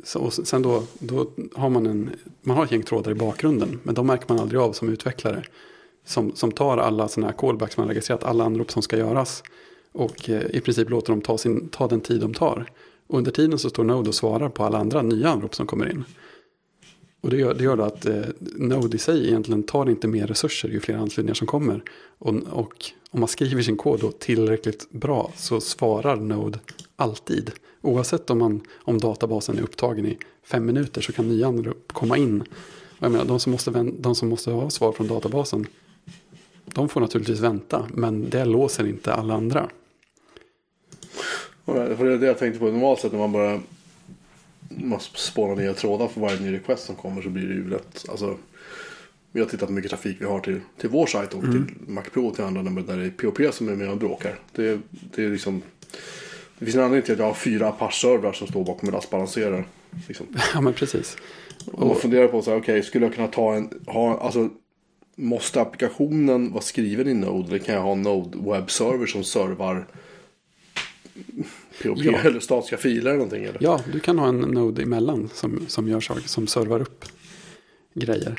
A: Så, och sen då, då har man en, man har ett gäng trådar i bakgrunden, men de märker man aldrig av som utvecklare. Som, som tar alla sådana här callbacks man registrerat, alla anrop som ska göras. Och eh, i princip låter dem ta, sin, ta den tid de tar. Och under tiden så står Node och svarar på alla andra nya anrop som kommer in. Och det gör, det gör då att eh, Node i sig egentligen tar inte mer resurser ju fler anslutningar som kommer. Och, och om man skriver sin kod då tillräckligt bra så svarar Node alltid. Oavsett om, man, om databasen är upptagen i fem minuter så kan nya anrop komma in. Och jag menar, de, som måste, de som måste ha svar från databasen de får naturligtvis vänta. Men det låser inte alla andra.
B: Och För det är det jag tänkte på. Normalt sett när man bara måste spåna nya trådar för varje ny request som kommer så blir det ju lätt. Alltså, vi har tittat på hur mycket trafik vi har till, till vår sajt och till MacPro och till andra där det är POP som är med och bråkar. Det, det är liksom det finns en anledning till att jag har fyra Apache-servrar som står bakom en lastbalanserare. Liksom.
A: Ja men precis.
B: Och man funderar på så här, okej, skulle jag kunna ta en, ha, alltså, måste applikationen vara skriven i Node eller kan jag ha en Node webbserver som servar POP
A: Ja.
B: eller statiska filer eller någonting? Eller?
A: Ja, du kan ha en Node emellan som, som gör saker, som servar upp grejer.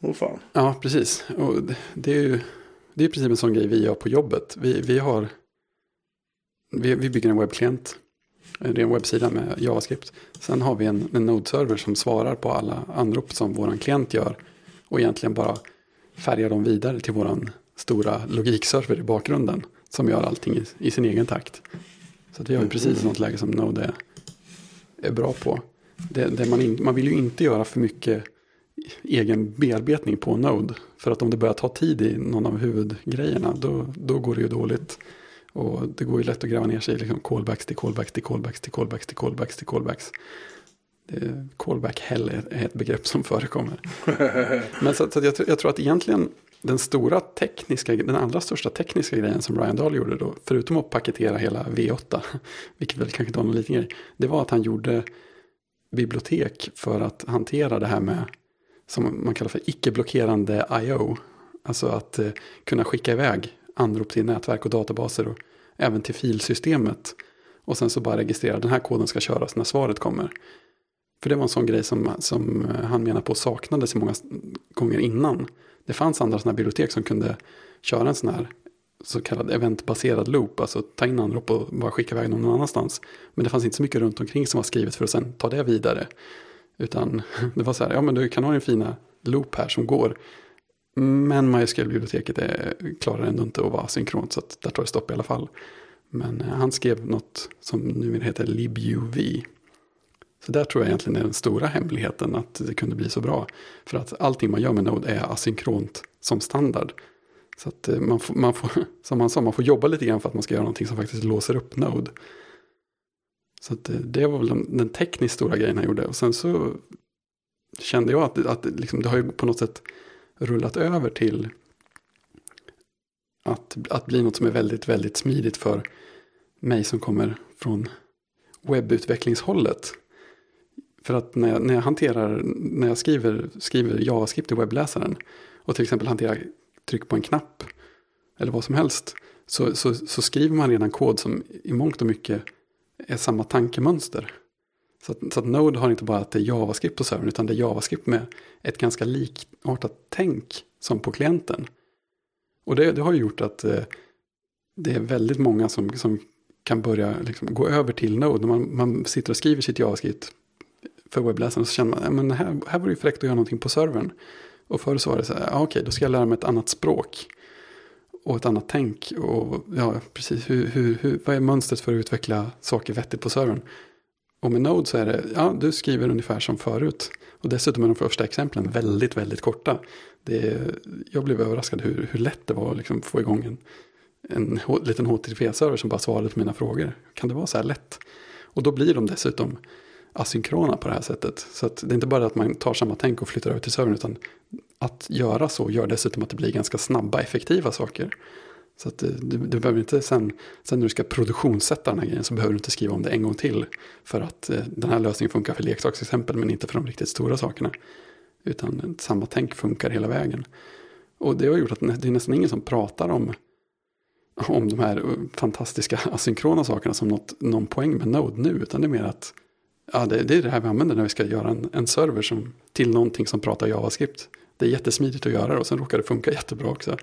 B: Åh fan.
A: Ja, precis. Och det- det är ju det är i princip en sån grej vi gör på jobbet. Vi, vi, har, vi, vi bygger en webbklient. Det är en webbsida med JavaScript. Sen har vi en, en Node-server som svarar på alla anrop som vår klient gör. Och egentligen bara färgar dem vidare till vår stora logikserver i bakgrunden. Som gör allting i, i sin egen takt. Så att vi har ju precis ett något läge som Node är, är bra på. Det, det man, in, man vill ju inte göra för mycket egen bearbetning på Node. För att om det börjar ta tid i någon av huvudgrejerna då, då går det ju dåligt. Och det går ju lätt att gräva ner sig i liksom callbacks till callbacks till callbacks till callbacks till callbacks till callbacks. Det, callback hell är ett begrepp som förekommer. Men så, så jag, tror- jag tror att egentligen den stora tekniska, den allra största tekniska grejen som Ryan Dahl gjorde då, förutom att paketera hela V8, vilket väl kanske inte var någon liten grej, det var att han gjorde bibliotek för att hantera det här med, som man kallar för icke-blockerande I.O. Alltså att eh, kunna skicka iväg anrop till nätverk och databaser och även till filsystemet. Och sen så bara registrera den här koden ska köras när svaret kommer. För det var en sån grej som, som eh, han menar på saknades många gånger innan. Det fanns andra sådana bibliotek som kunde köra en sån här så kallad eventbaserad loop, alltså ta in anrop och bara skicka iväg någon annanstans. Men det fanns inte så mycket runt omkring som var skrivet för att sen ta det vidare. Utan det var så här, ja men du kan ha en fina loop här som går. Men MySQL-biblioteket klarar ändå inte att vara synkront så att där tar det stopp i alla fall. Men eh, han skrev något som numera heter libuv. Så där tror jag egentligen är den stora hemligheten att det kunde bli så bra. För att allting man gör med Node är asynkront som standard. Så att eh, man får, man får, som han sa, man får jobba lite grann för att man ska göra någonting som faktiskt låser upp Node. Så att eh, det var väl den, den tekniskt stora grejen han gjorde. Och sen så kände jag att, att liksom, det har ju på något sätt rullat över till att, att bli något som är väldigt, väldigt smidigt för mig som kommer från webbutvecklingshållet. För att när jag, när jag hanterar, när jag skriver, skriver JavaScript i webbläsaren och till exempel hanterar tryck på en knapp eller vad som helst så, så, så skriver man redan kod som i mångt och mycket är samma tankemönster. Så att, så att Node har inte bara att det är JavaScript på servern utan det är JavaScript med ett ganska likartat tänk som på klienten. Och det, det har ju gjort att eh, det är väldigt många som, som kan börja liksom, gå över till Node. När man, man sitter och skriver sitt JavaScript för webbläsaren så känner man, ja, men här, här var det ju fräckt att göra någonting på servern. Och förr så var det så här, ja, okej, då ska jag lära mig ett annat språk. Och ett annat tänk. Och ja, precis, hur, hur, hur, vad är mönstret för att utveckla saker vettigt på servern? Och med Node så är det, ja, du skriver ungefär som förut. Och dessutom är de första exemplen väldigt, väldigt korta. Det är, jag blev överraskad hur, hur lätt det var att liksom få igång en, en H- liten HTTP-server som bara svarade på mina frågor. Kan det vara så här lätt? Och då blir de dessutom asynkrona på det här sättet. Så att det är inte bara att man tar samma tänk och flyttar över till servern utan att göra så gör dessutom att det blir ganska snabba, effektiva saker. Så att eh, du, du behöver inte sen, sen när du ska produktionssätta den här grejen så behöver du inte skriva om det en gång till. För att eh, den här lösningen funkar för leksaksexempel men inte för de riktigt stora sakerna. Utan samma tänk funkar hela vägen. Och det har gjort att det är nästan ingen som pratar om, om de här eh, fantastiska asynkrona sakerna som något, någon poäng med Node nu. Utan det är mer att ja, det, det är det här vi använder när vi ska göra en, en server som, till någonting som pratar JavaScript. Det är jättesmidigt att göra det och sen råkar det funka jättebra också.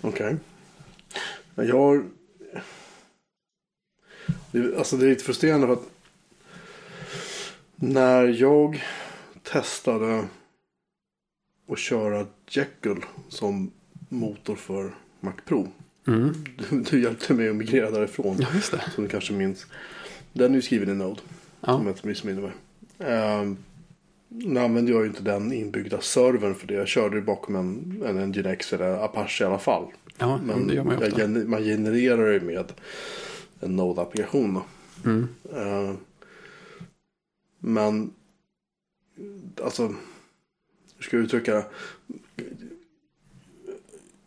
B: Okej. Men Jag. Det, alltså det är lite frustrerande för att när jag testade att köra Jekyll som motor för Mac Pro.
A: Mm.
B: Du, du hjälpte mig att migrera därifrån.
A: Ja, just det.
B: Som du kanske minns. Den är ju skriven i Node. Om
A: Ja,
B: jag inte missminner mig. Um, nu använde jag ju inte den inbyggda servern för det. Jag körde ju bakom en, en Nginx eller Apache i alla fall.
A: ja
B: Men
A: det gör man ju
B: jag
A: ofta.
B: gener- man genererar ju med en Node-applikation.
A: Mm.
B: Eh, men alltså, hur ska jag uttrycka?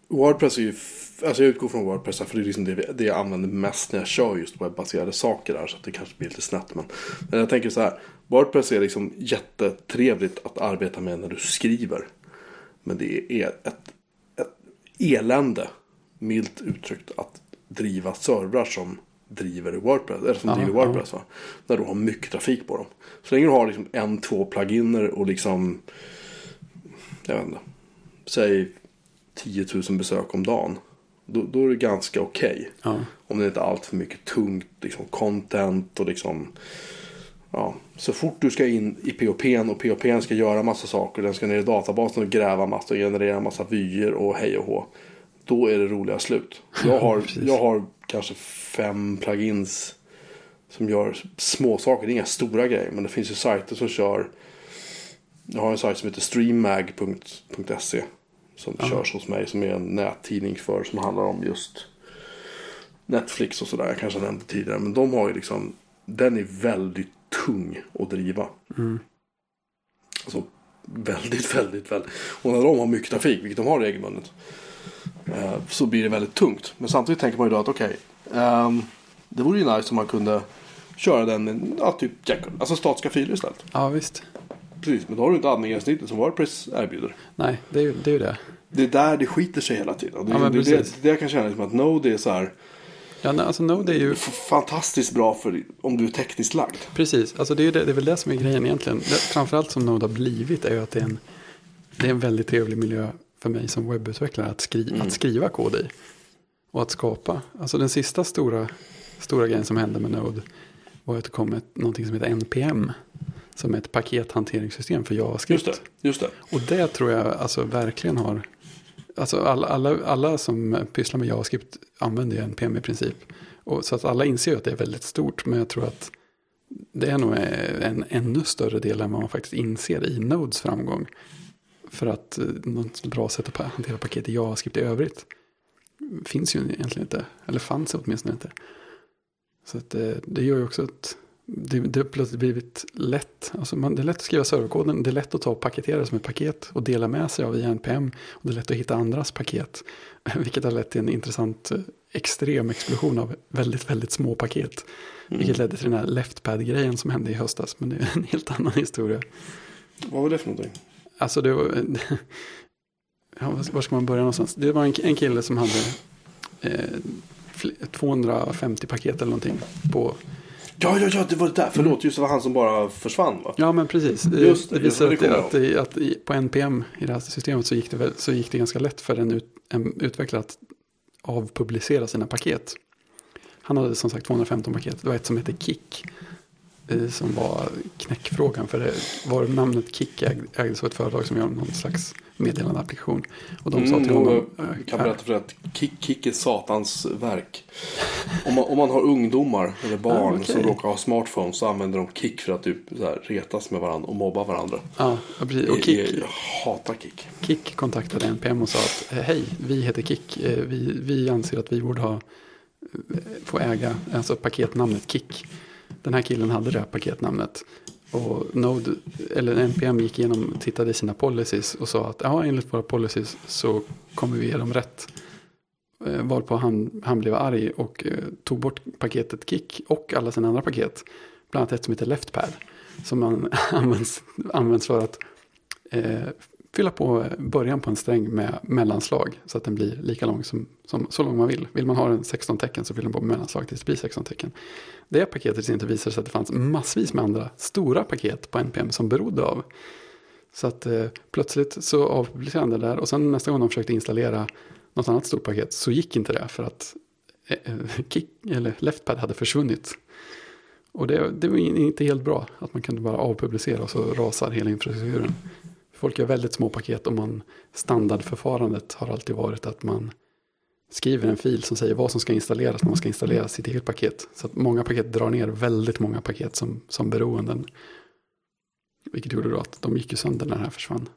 B: Wordpress är ju, alltså jag utgår från Wordpress för det är liksom det, det jag använder mest när jag kör just webbaserade saker där. Så det kanske blir lite snett. Men, men jag tänker så här, Wordpress är liksom jättetrevligt att arbeta med när du skriver. Men det är ett, ett elände, milt uttryckt, att driva servrar som driver Wordpress. Eller som
A: Ja,
B: driver. Wordpress. Va? När du har mycket trafik på dem. Så länge du har liksom en, två pluginer och liksom jag vet inte, säg 10 000 besök om dagen. Då, då är det ganska okej.
A: Ja.
B: Om det inte är allt för mycket tungt liksom, content och liksom. Ja, så fort du ska in i POPn och POPn ska göra massa saker. Den ska ner i databasen och gräva massa och generera massa vyer och hej och hå. Då är det roliga slut. Jag har,
A: Precis.
B: jag har kanske fem plugins som gör små saker. Det är inga stora grejer. Men det finns ju sajter som kör. Jag har en sajt som heter streammag.se. Som körs hos mig. Som är en nättidning för. Som handlar om just Netflix och sådär. Jag kanske nämnde tidigare. Men de har ju liksom. Den är väldigt tung att driva. Alltså väldigt, väldigt, väldigt. Och när de har mycket trafik, vilket de har regelbundet. eh, Så blir det väldigt tungt. Men samtidigt tänker man ju då att okej. ehm, det vore ju nice om man kunde köra den med ja, typ Jekyll. Alltså statiska filer istället.
A: ja, visst.
B: Precis, men då har du inte admin-gränssnittet som Wordpress erbjuder.
A: Nej, det är ju det. Är det.
B: Det är där det skiter sig hela tiden. Det,
A: Ja,
B: det, det, det jag kan känna liksom att Node är så här
A: Ja, alltså Node är ju
B: fantastiskt bra för om du är tekniskt lagd.
A: Precis, alltså det, är, det, det är väl det som är grejen egentligen. Det, framförallt som Node har blivit är ju att det är, en, det är en väldigt trevlig miljö för mig som webbutvecklare att, skri, att skriva kod i. Och att skapa. Alltså den sista stora, stora grejen som hände med Node var att det kom ett, någonting som heter NPM. Som ett pakethanteringssystem för JavaScript.
B: Just det, just det.
A: Och det tror jag alltså verkligen har. Alltså alla, alla, alla som pysslar med JavaScript använder ju NPM i princip. Och så att alla inser ju att det är väldigt stort. Men jag tror att det är nog en ännu större del än vad man faktiskt inser i Nodes framgång. För att eh, något bra sätt att hantera paket i JavaScript i övrigt finns ju egentligen inte. Eller fanns åtminstone inte. Så att det, det gör ju också att det, det har plötsligt blivit lätt. Alltså man, det är lätt att skriva serverkoden. Det är lätt att ta och paketera som ett paket och dela med sig av via NPM. Och det är lätt att hitta andras paket. Vilket har lett till en intressant eh, extrem explosion av väldigt, väldigt små paket. Vilket ledde till den här leftpad-grejen som hände i höstas. Men det är en helt annan historia.
B: Vad var det för någonting?
A: Alltså det var... Ja, var- ska man börja någonstans? Det var en, en kille som hade eh, fl- 250 paket eller någonting på...
B: Ja, ja, ja, det var det där. Förlåt, just det var han som bara försvann va?
A: Ja, men precis.
B: Just det,
A: det
B: just
A: visar
B: det,
A: att,
B: det
A: det, att, det, att i- på NPM i det här systemet så gick det, väl, så gick det ganska lätt för en, ut, en utvecklare att avpublicera sina paket. Han hade som sagt 215 paket. Det var ett som hette Kick. Som var knäckfrågan. För det var namnet Kick äg- ägdes av ett företag som gör någon slags meddelandeapplikation. Och de sa till
B: Mm,
A: honom. eh,
B: jag kan berätta för att kick, kick är satans verk. Om man, om man har ungdomar eller barn
A: Ah, okej.
B: som råkar ha smartphones så använder de kick för att typ så här, retas med varandra och mobba varandra.
A: Ja, precis. Och Kick,
B: Jag hatar kick.
A: Kick kontaktade NPM och sa att eh, hej, vi heter Kick. Eh, Vi, vi anser att vi borde ha, eh, få äga alltså paketnamnet Kick. Den här killen hade det här paketnamnet. Och Node, eller NPM gick igenom, tittade i sina policies och sa att ja, enligt våra policies så kommer vi ge dem rätt. Eh, Varpå han, han blev arg och eh, tog bort paketet Kick och alla sina andra paket. Bland annat ett som heter LeftPad. Som man används, används för att eh, fylla på början på en sträng med mellanslag. Så att den blir lika lång som, som så lång man vill. Vill man ha den 16 tecken så fyller man på med mellanslag tills det blir 16 tecken. Det paketet i sin tur visade sig att det fanns massvis med andra stora paket på NPM som berodde av. Så att eh, plötsligt så avpublicerade han det där och sen nästa gång de försökte installera något annat stort paket så gick inte det för att eh, eh kick, eller LeftPad hade försvunnit. Och det, det var inte helt bra att man kunde bara avpublicera och så rasar hela infrastrukturen. Folk gör väldigt små paket och man, standardförfarandet har alltid varit att man skriver en fil som säger vad som ska installeras när man ska installera sitt eget paket. Så att många paket drar ner väldigt många paket som, som beroenden. Vilket gjorde då att de gick ju sönder när det här försvann.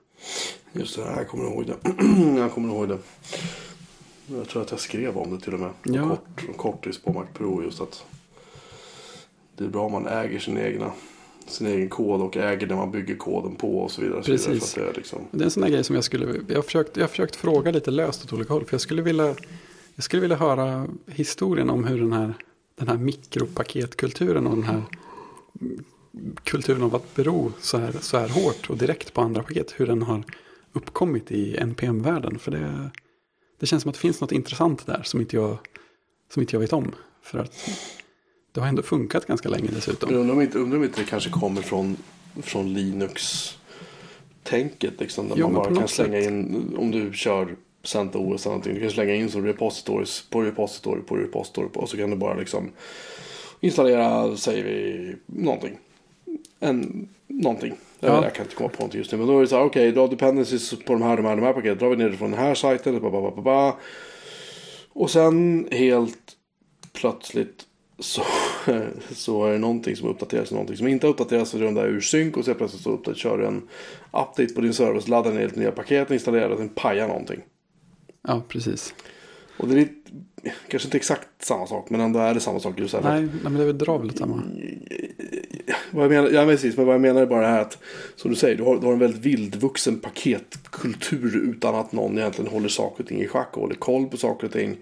B: Just det, jag kommer ihåg det. jag kommer ihåg det. Jag tror att jag skrev om det till och med.
A: Ja.
B: Kort, kort i Spåmac Pro just att det är bra om man äger sin egna sin egen kod och äger det man bygger koden på och så vidare. och Så vidare
A: Precis.
B: för det är liksom,
A: Det är en sån här grej som jag skulle, jag har försökt, jag har försökt fråga lite löst åt olika håll. För jag skulle vilja, jag skulle vilja höra historien om hur den här, den här mikropaketkulturen och den här kulturen av att bero så här, så här hårt och direkt på andra paket. Hur den har uppkommit i NPM-världen. För det, det känns som att det finns något intressant där som inte jag, som inte jag vet om. För att det har ändå funkat ganska länge dessutom.
B: Men undrar om, inte, undrar om inte det kanske kommer från, från Linux tänket liksom. Där
A: Jo,
B: man bara kan slänga
A: sätt.
B: in, om du kör CentOS eller någonting. Du kan slänga in som repositories på repository på repository på. Och så kan du bara liksom installera, säger vi, någonting. En, någonting. Jag,
A: Ja.
B: jag kan inte komma på någonting just nu. Men då är det så här, okej, du har dependencies på de här, de här, de här paketen. Drar vi ner det från den här sajten. Ba, ba, ba, ba, ba. Och sen helt plötsligt så, så är det någonting som uppdateras och någonting som inte uppdateras. Så är det där ur synk och så plötsligt så uppdaterar, kör du en update på din server. Så laddar ner lite nya paket, installerar och sen pajar någonting.
A: Ja, precis.
B: Och det är lite, kanske inte exakt samma sak men ändå är det samma sak. Just här,
A: Nej, nej, men det är väl dra väl åt samma.
B: Vad jag menar, ja, precis, men vad jag menar är bara det här att som du säger, du har, du har en väldigt vildvuxen paketkultur utan att någon egentligen håller saker och ting i schack och håller koll på saker och ting.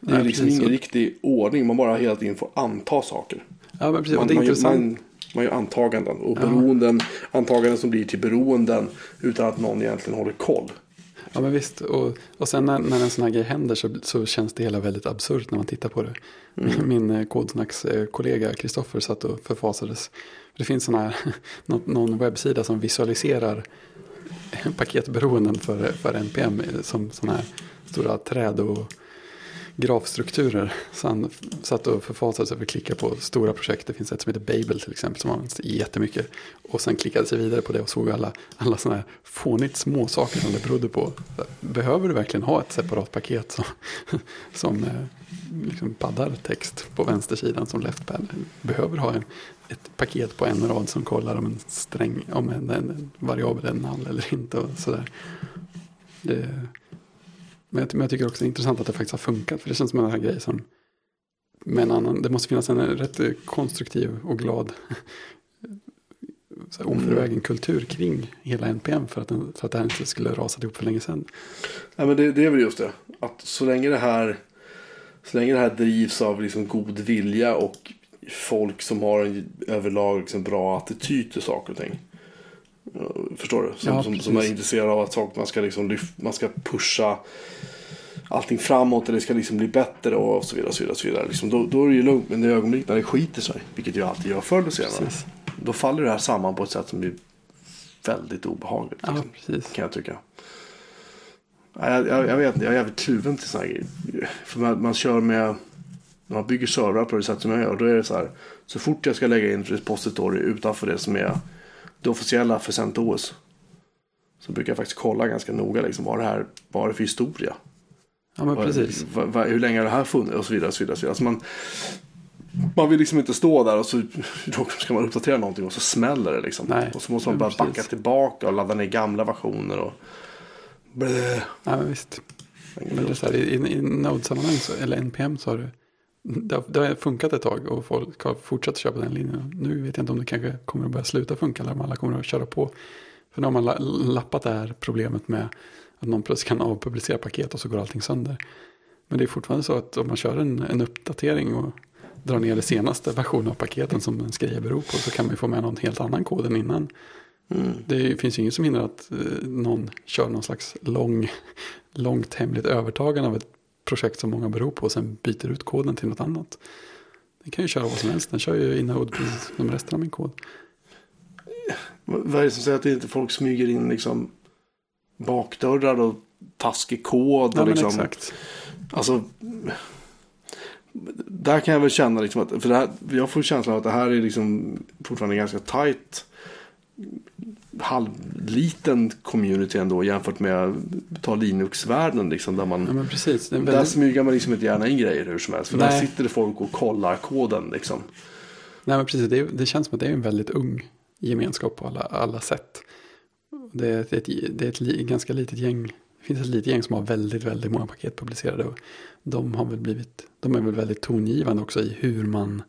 B: Det är
A: Nej,
B: liksom ingen riktig ordning, man bara hela tiden får anta saker.
A: Ja, men precis. och
B: Man,
A: det är
B: man,
A: intressant.
B: man, man gör antaganden och
A: Ja.
B: beroenden, antaganden som blir till beroenden utan att någon egentligen håller koll.
A: Ja men visst, och, och sen när, när en sån här grej händer så, så känns det hela väldigt absurt när man tittar på det. Min eh, Kodsnacks-kollega Kristoffer satt och förfasades. Det finns sån här, någon, någon webbsida som visualiserar paketberoenden för, för NPM som sådana här stora träd och grafstrukturer. Så han satt och förfasade sig över att klicka på stora projekt. Det finns ett som heter Babel till exempel som används jättemycket. Och sen klickade sig vidare på det och såg alla, alla sådana här fånigt små saker som det berodde på. Behöver du verkligen ha ett separat paket som, som eh, liksom paddar text på vänstersidan som Leftpad? Behöver du ha en, ett paket på en rad som kollar om en sträng, om en, en, en variabel är en null eller inte och sådär. Det, men jag, men jag tycker också det är intressant att det faktiskt har funkat. För det känns som en här grej som med en annan, det måste finnas en rätt konstruktiv och glad så här, oförvägen kultur kring hela NPM för att, den, för att det här inte skulle rasat ihop för länge sedan.
B: Nej, men det, det är väl just det. Att så länge det här, så länge det här drivs av liksom god vilja och folk som har en överlag liksom bra attityd till saker och ting. Ja, Förstår du? Som,
A: Ja,
B: som, som är
A: precis.
B: intresserade av att saker, man, ska liksom lyf, man ska pusha allting framåt och det ska liksom bli bättre och så vidare. Och så vidare, och så vidare. Liksom, då, då är det ju lugnt. Men i ögonblick när det skiter sig, vilket ju alltid gör förr eller senare.
A: Precis.
B: Då faller det här samman på ett sätt som blir väldigt obehagligt.
A: Ja,
B: Liksom
A: precis.
B: kan jag tycka. Jag, jag, jag vet inte, jag är jävligt kluven till sådana grejer. För man, man kör med, när man bygger servrar på det sätt som jag gör, då är det så här. Så fort jag ska lägga in ett repository utanför det som är det officiella för CentOS. Så brukar jag faktiskt kolla ganska noga liksom, vad det här vad det för historia.
A: Ja, men
B: Vad-
A: precis.
B: vad- vad- hur länge har det här funnits och så vidare. Och så vidare, och så vidare. Alltså man, man vill liksom inte stå där och så ska man uppdatera någonting och så smäller det liksom.
A: Nej,
B: och så måste man bara
A: precis.
B: backa tillbaka och ladda ner gamla versioner. Och... Blä.
A: Ja, men visst. Men det är så här, i, i Node-sammanhang, eller NPM, så har det, det, har, det har funkat ett tag och folk har fortsatt köpa den linjen. Nu vet jag inte om det kanske kommer att börja sluta funka eller om alla kommer att köra på. För nu har man la, lappat det här problemet med att någon plötsligt kan avpublicera paket och så går allting sönder. Men det är fortfarande så att om man kör en, en uppdatering och drar ner det senaste versionen av paketen som en grej beror på så kan man ju få med någon helt annan kod än innan.
B: Mm.
A: Det finns ju inget som hindrar att eh, någon kör någon slags lång, långt hemligt övertagande av ett projekt som många beror på och sen byter ut koden till något annat. Den kan ju köra vad som helst. Den kör ju i Node precis som resten av min kod.
B: Vad är det som säger att inte folk smyger in liksom bakdörrar och taskig kod?
A: Ja,
B: och
A: men
B: liksom,
A: exakt.
B: Alltså, där kan jag väl känna liksom att, för det här, jag får känslan av att det här är liksom fortfarande ganska tight halvliten community ändå jämfört med ta Linux-världen liksom där man
A: Ja, precis. En
B: där
A: väldigt,
B: smyger man liksom inte gärna in grejer hur som helst för där
A: Nej.
B: sitter det folk och kollar koden liksom.
A: nej, men precis. Det, det känns som att det är en väldigt ung gemenskap på alla, alla sätt. Det är, ett, det är ett li, ganska litet gäng. Det finns ett litet gäng som har väldigt, väldigt många paket publicerade. Och de, har väl blivit, de är väl väldigt tongivande också i hur man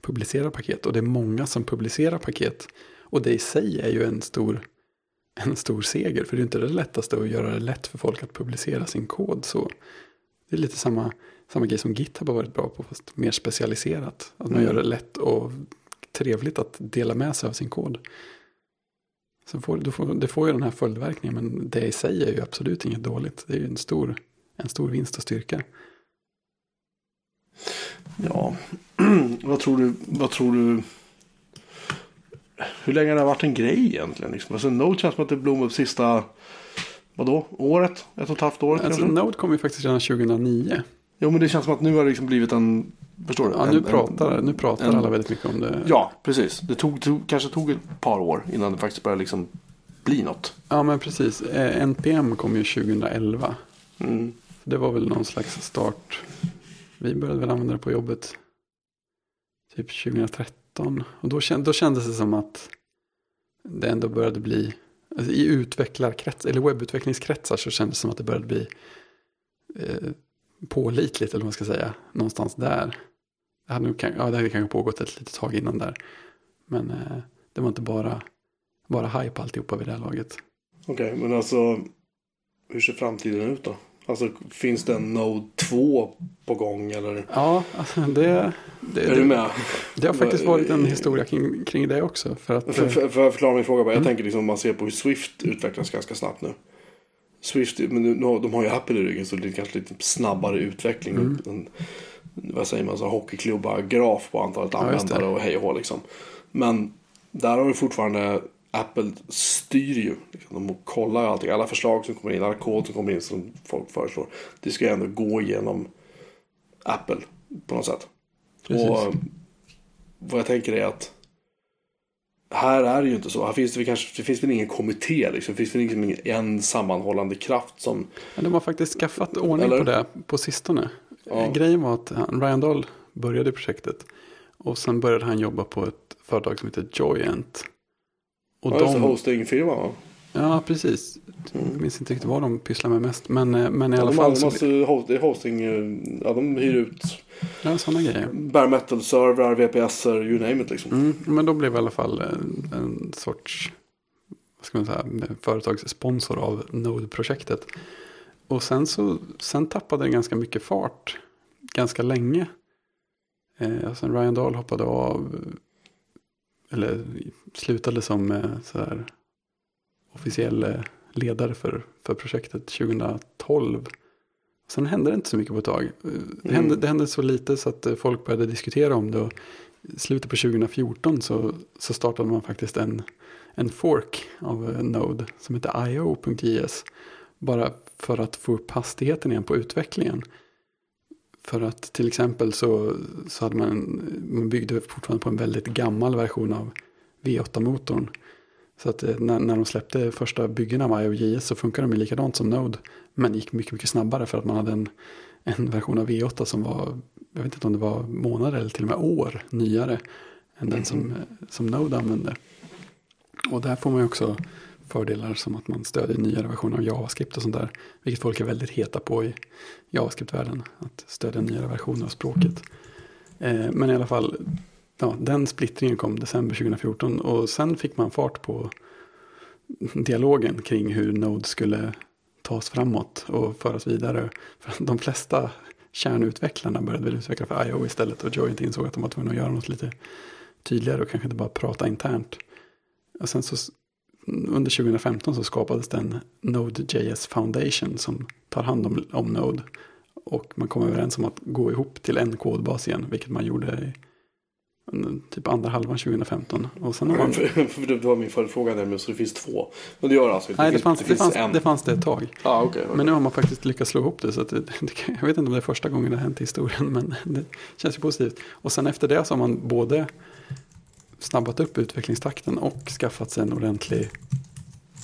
A: publicerar paket. Och det är många som publicerar paket. Och det i sig är ju en stor, en stor seger. För det är inte det lättaste att göra det lätt för folk att publicera sin kod. Så det är lite samma, samma grej som GitHub har varit bra på. Fast mer specialiserat. Att man
B: Mm.
A: gör det lätt och trevligt att dela med sig av sin kod. Så får, du får, det får ju den här följdverkningen. Men det i sig är ju absolut inget dåligt. Det är ju en stor, en stor vinst och styrka.
B: Ja, vad tror du, vad tror du, hur länge har det varit en grej egentligen? Liksom? Alltså Node känns som att det blommade upp sista, vadå, året? Ett och ett halvt år
A: Alltså,
B: kanske?
A: Node kom ju faktiskt redan 2009.
B: Jo men det känns som att nu har det liksom blivit en, förstår du?
A: Ja,
B: en,
A: nu
B: en-
A: pratar, nu pratar
B: en-
A: alla väldigt mycket om det.
B: Ja, precis. Det tog, tog, kanske tog ett par år innan det faktiskt började liksom bli något.
A: Ja, men precis. Eh, NPM kom ju 2011.
B: Mm.
A: Det var väl någon slags start. Vi började väl använda det på jobbet typ 2013. Och då, känd, då kändes det som att det ändå började bli, alltså i utvecklarkretsar, eller webbutvecklingskretsar så kändes det som att det började bli eh, pålitligt, eller vad man ska säga, någonstans där. Det hade, nog, ja, det hade kanske pågått ett litet tag innan där. Men eh, det var inte bara, bara hype alltihopa vid det här laget.
B: Okej, men alltså hur ser framtiden ut då? Alltså finns det en Node 2 på gång eller?
A: Ja, alltså det, det,
B: Är du med?
A: Det har faktiskt varit en historia kring, kring det också. För att,
B: För, för, för förklara min fråga bara. Jag
A: Mm.
B: tänker liksom om man ser på hur Swift utvecklas ganska snabbt nu. Swift, men nu, de har ju Apple i ryggen så det är kanske lite snabbare utveckling.
A: Mm.
B: En, vad säger man, så hockeyklubba graf på antalet
A: Ja, det.
B: användare och hej och hå liksom. Men där har vi fortfarande Apple styr ju. Liksom, de kollar allting. Alla förslag som kommer in, alla kod som kommer in som folk föreslår. Det ska ju ändå gå igenom Apple på något sätt.
A: Precis.
B: Och vad jag tänker är att här är det ju inte så. Här finns det, väl kanske, det finns väl ingen kommitté liksom. Det finns väl liksom ingen en sammanhållande kraft som...
A: men de har faktiskt skaffat ordning
B: Eller?
A: på det på sistone.
B: Ja.
A: Eh, Grejen var att Ryan Dahl började projektet. Och sen började han jobba på ett företag som heter Joyent. Och
B: Ja,
A: de,
B: hostingfirma va?
A: ja, precis. Jag minns inte riktigt vad de pysslar med mest. Men, eh, men i
B: Ja,
A: alla
B: de,
A: fall.
B: de måste, är hosting, eh, ja de hyr ut
A: ja, sådana grejer.
B: bare metal-servrar, VPSer, you name it liksom.
A: Mm, men då blev i alla fall en, en sorts vad ska man säga, företagssponsor av Node-projektet. Och sen så sen tappade det ganska mycket fart ganska länge. Eh, sen Ryan Dahl hoppade av eller slutade som eh, så här, officiell eh, ledare för, för projektet 2012. Sen hände det inte så mycket på ett tag. Eh, Det, hände, det hände så lite så att folk började diskutera om det. Och i slutet på 2014 så, så startade man faktiskt en, en fork av Node som heter io.js. Bara för att få upp hastigheten igen på utvecklingen. För att till exempel så, så hade man, man byggde fortfarande på en väldigt gammal version av V8-motorn. Så att eh, när, när de släppte första byggena av IOJS så funkar de ju likadant som Node. Men gick mycket, mycket snabbare för att man hade en, en version av V8 som var, jag vet inte om det var månader eller till och med år nyare än den som, eh, som Node använde. Och där får man ju också fördelar som att man stödjer nyare versioner av JavaScript och sånt där. Vilket folk är väldigt heta på i JavaScript-världen. Att stödja nyare versioner av språket. Eh, men i alla fall, ja, den splittringen kom december 2014. Och sen fick man fart på dialogen kring hur Node skulle tas framåt och föras vidare. För de flesta kärnutvecklarna började väl utveckla för IO istället. Och Joint insåg att de var tvungna att göra något lite tydligare och kanske inte bara prata internt. Och sen så under 2015 så skapades den Node.js Foundation som tar hand om, om Node. Och man kom överens om att gå ihop till en kodbas igen, vilket man gjorde i typ andra halvan 2015. Och sen har man,
B: För, det var min följdfråga nämligen, så det finns två. Men det gör alltså inte.
A: nej, det fanns, det, fanns,
B: en.
A: det fanns det ett tag.
B: Ja, okej. okej.
A: Men nu har man faktiskt lyckats slå ihop det. Så det, det, jag vet inte om det är första gången det har hänt i historien, men det känns ju positivt. Och sen efter det så har man både snabbat upp utvecklingstakten och skaffat sig en ordentlig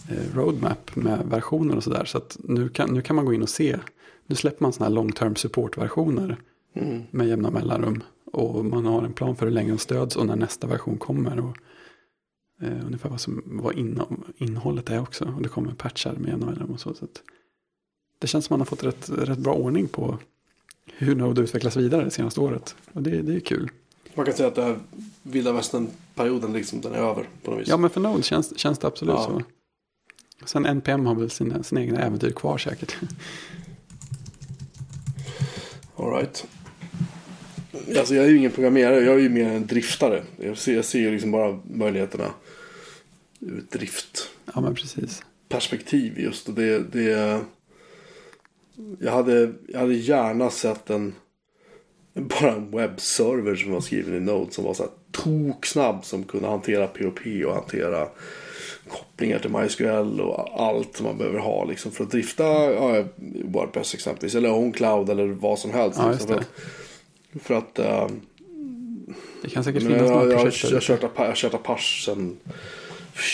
A: eh, roadmap med versioner och sådär. Så att nu kan, nu kan man gå in och se. Nu släpper man sådana här long term support-versioner
B: Mm.
A: med jämna mellanrum. Och man har en plan för hur länge de stöds och när nästa version kommer. Och, eh, ungefär vad, som, vad inno, innehållet är också. Och det kommer patchar med jämna mellanrum och så. så att det känns som man har fått rätt, rätt bra ordning på hur Node utvecklas vidare det senaste året. Och det, det är kul.
B: Man kan säga att det här vilda västern-perioden liksom, den är över på något vis.
A: Ja men för Node känns, känns det absolut
B: Ja.
A: så. Sen NPM har väl sina, sina egna äventyr kvar säkert.
B: All right. Alltså jag är ju ingen programmerare, jag är ju mer en driftare. Jag ser, jag ser ju liksom bara möjligheterna ur ett driftperspektiv
A: Ja
B: just. Och det, det, jag, hade, jag hade gärna sett en, bara en webbserver som var skriven i Node som var så här toksnabb som kunde hantera POP och hantera kopplingar till MySQL och allt som man behöver ha liksom för att drifta ja, Wordpress exempelvis eller OnCloud eller vad som helst.
A: Ja,
B: liksom, för att, eh,
A: Det kan säkert finnas
B: jag,
A: några
B: jag,
A: projekt.
B: jag, Apa- jag har kört Apache sedan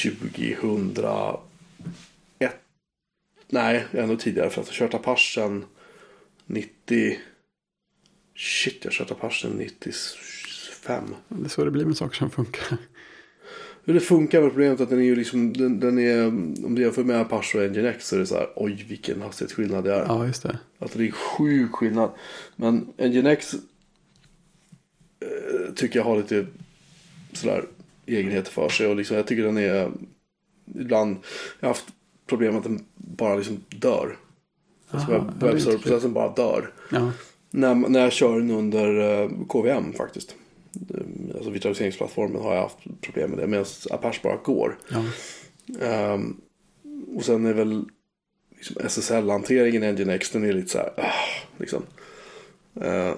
B: 2001. Nej, ännu tidigare. För att jag har kört Apache sedan 90... Shit, jag har kört Apache sedan 95.
A: Det är så det blir med saker som funkar.
B: Det funkar med problemet är att den är ju liksom... Den, den är, om du jämför med Apache och Nginx så är det så här... Oj, vilken hastighetsskillnad det är.
A: Ja, just det.
B: Alltså det är sjuk skillnad. Men Nginx eh, tycker jag har lite sådär egenheter för sig. Och liksom, jag tycker den är ibland, jag har haft problem att den bara liksom dör. Alltså
A: Aha,
B: Webbserverprocessen bara dör.
A: Ja,
B: När, när jag kör den under eh, KVM faktiskt. Eh, Alltså virtualiseringsplattformen har jag haft problem med det. Medan Apache bara går.
A: ja.
B: Ehm, och sen är väl liksom SSL-hanteringen i Nginx, den är lite så här, ah, liksom. Eh,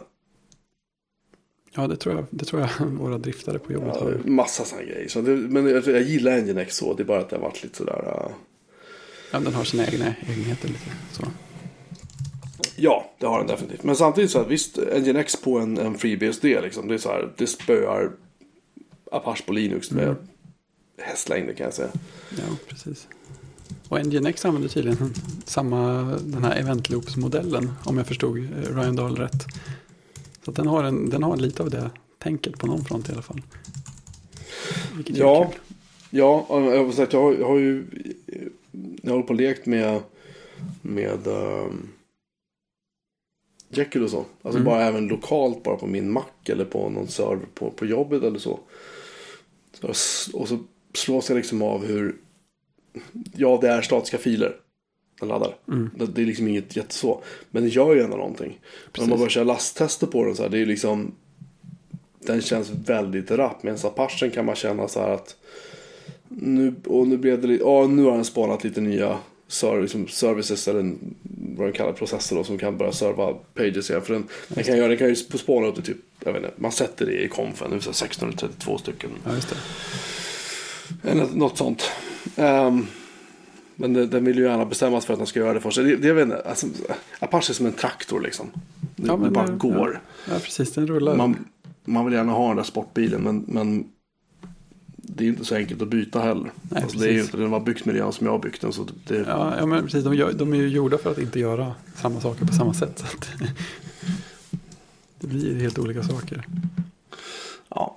A: ja det, tror jag, det tror jag våra driftare på jobbet
B: ja,
A: har.
B: massa sådana grejer. Så det, men jag, jag gillar Nginx så, det är bara att det har varit lite sådär. Uh,
A: Ja, den har sina egna egenheter lite. Så.
B: Ja, det har den definitivt. Men samtidigt så här, visst, Nginx på en, en FreeBSD liksom, det är så här, det spöar Apache på Linux med
A: Mm.
B: hästlängder kan jag säga.
A: Ja, precis. Och Nginx använder tydligen samma, den här event loops-modellen, om jag förstod eh, Ryan Dahl rätt. Så den, har en, den har lite av det tänket på någon front i alla fall. Vilket
B: Ja. Ja, jag har, jag har ju jag håller på och lekt med med um, Jekyll och så. Alltså
A: Mm.
B: bara även lokalt, bara på min Mac eller på någon server på, på jobbet eller så. så. Och så slås jag liksom av hur, ja det är statiska filer. Den laddar.
A: Mm.
B: Det, det är liksom inget jätteså. Men det gör ju ändå någonting.
A: Precis.
B: om man börjar köra lasttester på den så här, det är liksom den känns väldigt rapp. Medan Apachen kan man känna så här att nu, och nu blev det ja nu har den spanat lite nya liksom services eller vad den kallar processer då som kan börja serva pages igen. För den, den, kan, göra, den kan ju spåna upp till typ, jag vet inte, man sätter det i konfen, det vill säga 1632 stycken.
A: Ja, just det.
B: Eller något sånt. Ehm, men det, den vill ju gärna bestämmas för att den ska göra det för sig. Det, det, jag vet inte, alltså, Apache är som en traktor liksom. Det,
A: Ja,
B: det
A: men
B: bara
A: det-
B: går.
A: Ja, precis. Den rullar.
B: Man, man vill gärna ha den där sportbilen men, men det är inte så enkelt att byta heller.
A: Nej,
B: alltså, det är ju inte den var byggt med det som jag har byggt den. Så det,
A: Ja, ja, men precis. De, gör, de är ju gjorda för att inte göra samma saker på samma sätt. Så det blir helt olika saker.
B: ja.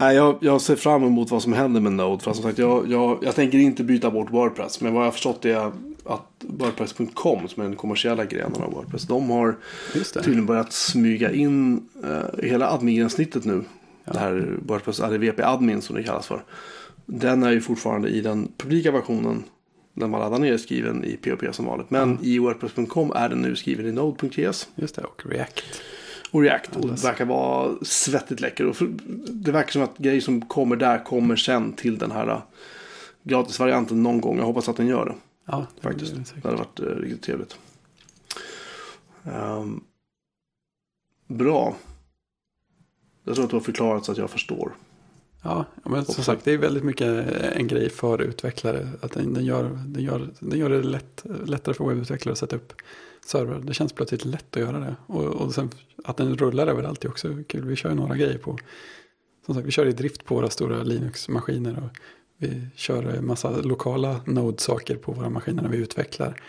B: Nej, jag, jag ser fram emot vad som händer med Node. För som sagt, jag, jag, jag tänker inte byta bort Wordpress. Men vad jag har förstått är att Wordpress.com som är den kommersiella grenen av Wordpress. De har tydligen börjat smyga in eh, hela admin-gränssnittet nu. Det här Wordpress ADVP admin som det kallas för. Den är ju fortfarande i den publika versionen. Den man laddar ner skriven i POP som vanligt. Men i Wordpress.com är den nu skriven i Node.js
A: Just det. Och React.
B: och React. Och det verkar vara svettigt läcker. Och det verkar som att grejer som kommer där kommer sen till den här eh, gratisvarianten någon gång. Jag hoppas att den gör det.
A: Ja, det
B: Faktiskt.
A: det
B: Det hade varit eh, riktigt trevligt. Ehm, bra. Jag tror att du har förklarat så att jag förstår.
A: Ja, men som sagt det är väldigt mycket en grej för utvecklare. Att den, den, gör, den, gör, den gör det lätt, lättare för webbutvecklare att sätta upp servrar. Det känns plötsligt lätt att göra det. Och, och sen att den rullar överallt är också kul. Vi kör några grejer på. Som sagt, vi kör i drift på våra stora Linux-maskiner. Och vi kör en massa lokala Node-saker på våra maskiner när vi utvecklar.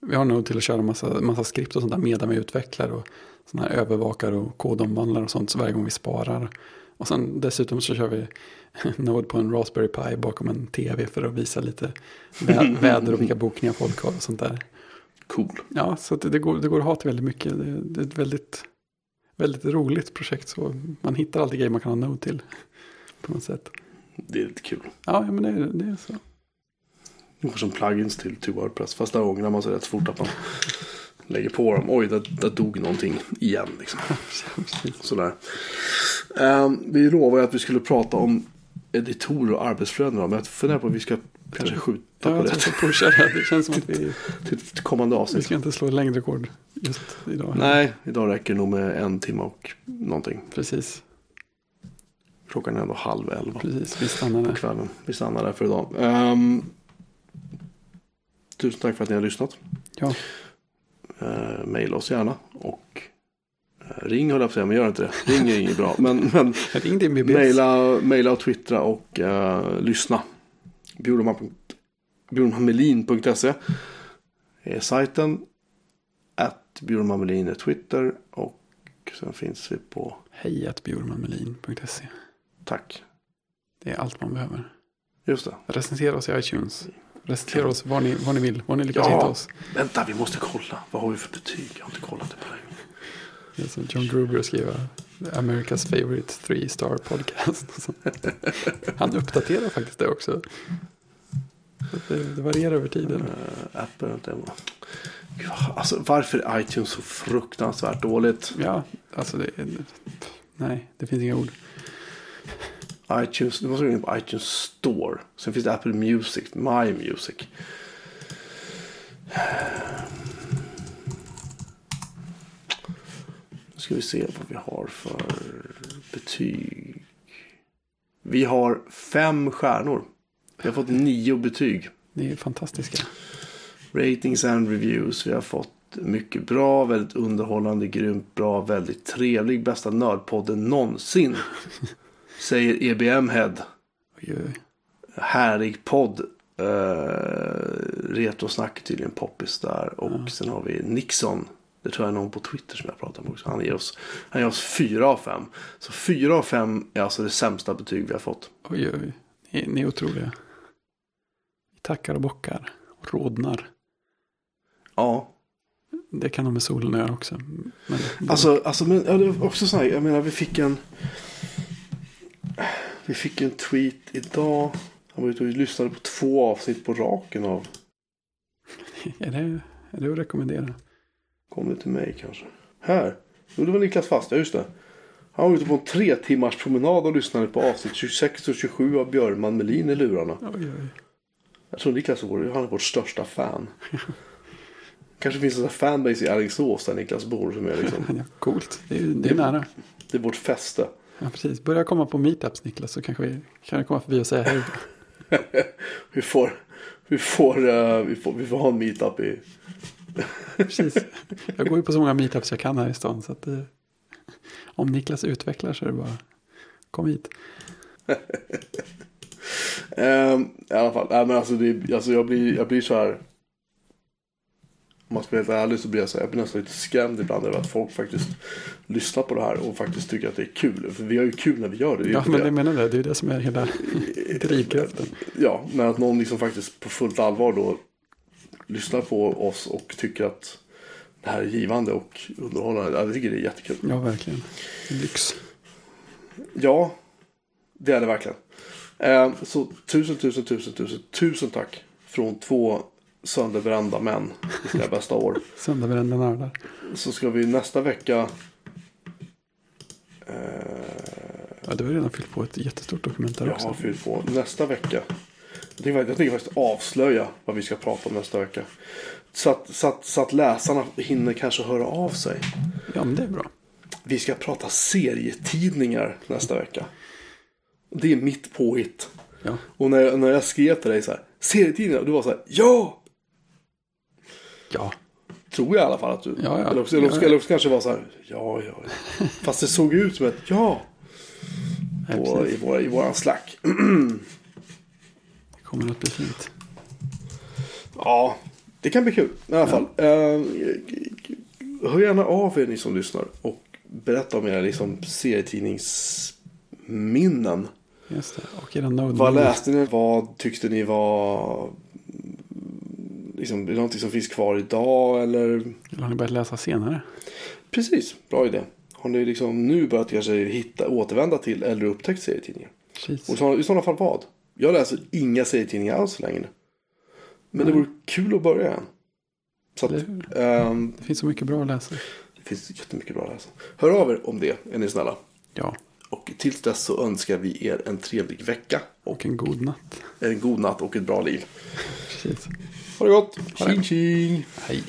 A: Vi har Node till att köra massa, massa skript och sånt där medan vi utvecklar. Och sådana här övervakare och kodomvandlare och sånt så varje gång vi sparar. Och sen dessutom så kör vi Node på en Raspberry Pi bakom en tv för att visa lite vä- väder och vilka bokningar folk har och sånt där.
B: Cool.
A: Ja, så det, det, går, det går att ha till väldigt mycket. Det, det är ett väldigt, väldigt roligt projekt. Så man hittar alltid grejer man kan ha Node till. På något sätt.
B: Det är lite kul.
A: Ja, men det, är- det är så.
B: Det går som plugins till, till Wordpress. Fast där ångrar man sig rätt fort att man lägger på dem. Oj, där, där dog någonting igen. Liksom. Sådär. Ehm, vi lovade att vi skulle prata om editorer och arbetsflöden. Men jag funderar på att vi ska kanske skjuta
A: Ja,
B: på det
A: pusha det. Det känns som att vi,
B: till ett kommande
A: vi
B: avsnitt.
A: ska inte slå längdrekord just idag.
B: Nej, idag räcker det nog med en timme och någonting.
A: Precis,
B: Klockan är ändå halv elva
A: precis. Vi stannar
B: på
A: där.
B: kvällen. Vi stannar där för idag. Ehm, tusen tack för att ni har lyssnat.
A: Ja,
B: Uh, maila oss gärna. Och eh, ring höll jag på att säga, men gör inte det. Ring är inget bra. Men, men
A: ring din BBS.
B: maila, maila och twittra och uh, lyssna. Bjurmanmelin.se är sajten. Att Bjurmanmelin är Twitter. Och sen finns vi på
A: Hejatbjurmanmelin.se.
B: Tack.
A: Det är allt man behöver.
B: Just det.
A: Recensera oss i iTunes. Recensera oss var ni, var ni vill. Var ni lyckas
B: Ja.
A: hitta oss.
B: Vänta, vi måste kolla. Vad har vi för betyg? Jag har inte kollat det på länge.
A: Det är som John Gruber skriver. America's favorite three star podcast. Han uppdaterar faktiskt det också. Det, det varierar över tiden.
B: Uh, Apple, inte. Gud, Alltså, varför är iTunes så fruktansvärt dåligt?
A: Ja, alltså det. Nej, det finns inga ord.
B: iTunes, du måste gå in på iTunes Store. Sen finns det Apple Music, My Music. Nu ska vi se vad vi har för betyg. Vi har fem stjärnor. Vi har fått nio betyg.
A: Det är fantastiska.
B: Ratings and reviews. Vi har fått mycket bra, väldigt underhållande, grymt bra, väldigt trevlig. Bästa nördpodden någonsin. Säger EBM Head.
A: Oj, oj.
B: Härlig podd. Uh, Retrosnack är tydligen poppis där. Och sen har vi Nixon. Det tror jag är någon på Twitter som jag pratar med också. Han ger oss, han ger oss fyra av fem. Så fyra av fem är alltså det sämsta betyg vi har fått.
A: Oj, oj. Ni, ni är otroliga. Vi tackar och bockar. Och rodnar.
B: Ja,
A: Det kan ha med solen göra också. Men,
B: Alltså, alltså men ja, det var också så här, jag menar vi fick en Vi fick en tweet idag. Han var ute och lyssnade på två avsnitt på raken av.
A: är, det, är det att rekommendera?
B: Kom det till mig kanske? Här. Jo det var Niklas Fast, ja just det. Han var ute på en tre timmars promenad och lyssnade på avsnitt 26 och 27 av Björman Melin i lurarna.
A: Oj, oj.
B: Jag tror Niklas vår, han är vårt största fan. Kanske finns en fanbase i Alingsås där Niklas bor som är liksom.
A: Ja, coolt. Det är, det är nära.
B: Det är vårt fäste.
A: Ja, precis. Börja komma på meetups Niklas så kanske vi kan du komma förbi och säga hej.
B: Vi får, vi får, eh, vi får, vi får ha en meetup i...
A: Precis. Jag går ju på så många meetups jag kan här i stan. Så att, eh, om Niklas utvecklar så är det bara kom hit.
B: Ehm, I alla fall, nej, men alltså, det, alltså jag, blir, jag blir så här. Om man ska vara helt ärlig så blir jag så här, jag blir nästan lite skrämd ibland över att folk faktiskt lyssnar på det här och faktiskt tycker att det är kul. För vi har ju kul när vi gör det.
A: Ja, men
B: det.
A: jag menar det. Det är det som är hela drivkraften.
B: Ja, men att någon liksom faktiskt på fullt allvar då lyssnar på oss och tycker att det här är givande och underhållande. Ja, jag tycker det är jättekul.
A: Ja, verkligen. Lyx.
B: Ja, det är det verkligen. Eh, så tusen, tusen, tusen, tusen, tusen tack från två sönderbrända män i sina bästa år.
A: Sönderbrända nördar.
B: Så ska vi nästa vecka eh,
A: Ja, du har redan fyllt på ett jättestort dokument där
B: Jag
A: också.
B: har fyllt på nästa vecka. Jag tänker, jag tänker faktiskt avslöja vad vi ska prata om nästa vecka. Så att, så, att, så att läsarna hinner kanske höra av sig.
A: Ja, men det är bra.
B: Vi ska prata serietidningar nästa vecka. Det är mitt påhitt.
A: Ja,
B: Och när jag, när jag skrev till dig så här, serietidningar, du var så här, ja!
A: Ja.
B: Tror jag i alla fall att du.
A: Ja, ja.
B: Eller, också, eller, också, eller också kanske var så här, ja, ja. ja. Fast det såg ut som ett ja. På, i, vår, I våran slack.
A: Det kommer att bli fint.
B: Ja, det kan bli kul i alla fall. Uh, hör gärna av er ni som lyssnar och berätta om era liksom, serietidningsminnen.
A: Just det. Och era
B: Vad läste ni? Vad tyckte ni var... Liksom, är det någonting som finns kvar idag eller?
A: Eller har ni börjat läsa senare?
B: Precis, bra idé. Har ni liksom nu börjat kanske hitta, återvända till eller upptäckt serietidningar?
A: Precis.
B: Och i sådana, i sådana fall vad? Jag läser inga serietidningar alls längre. Men det vore kul att börja igen. Så att, ehm,
A: Det finns så mycket bra att läsa.
B: Det finns jättemycket bra att läsa. Hör av er om det, är ni snälla.
A: Ja,
B: Och tills dess så önskar vi er en trevlig vecka. Och
A: och en god natt.
B: en god natt och ett bra liv.
A: Precis.
B: Ha det gott!
A: Ha det.
B: Tjing tjing!
A: Hej.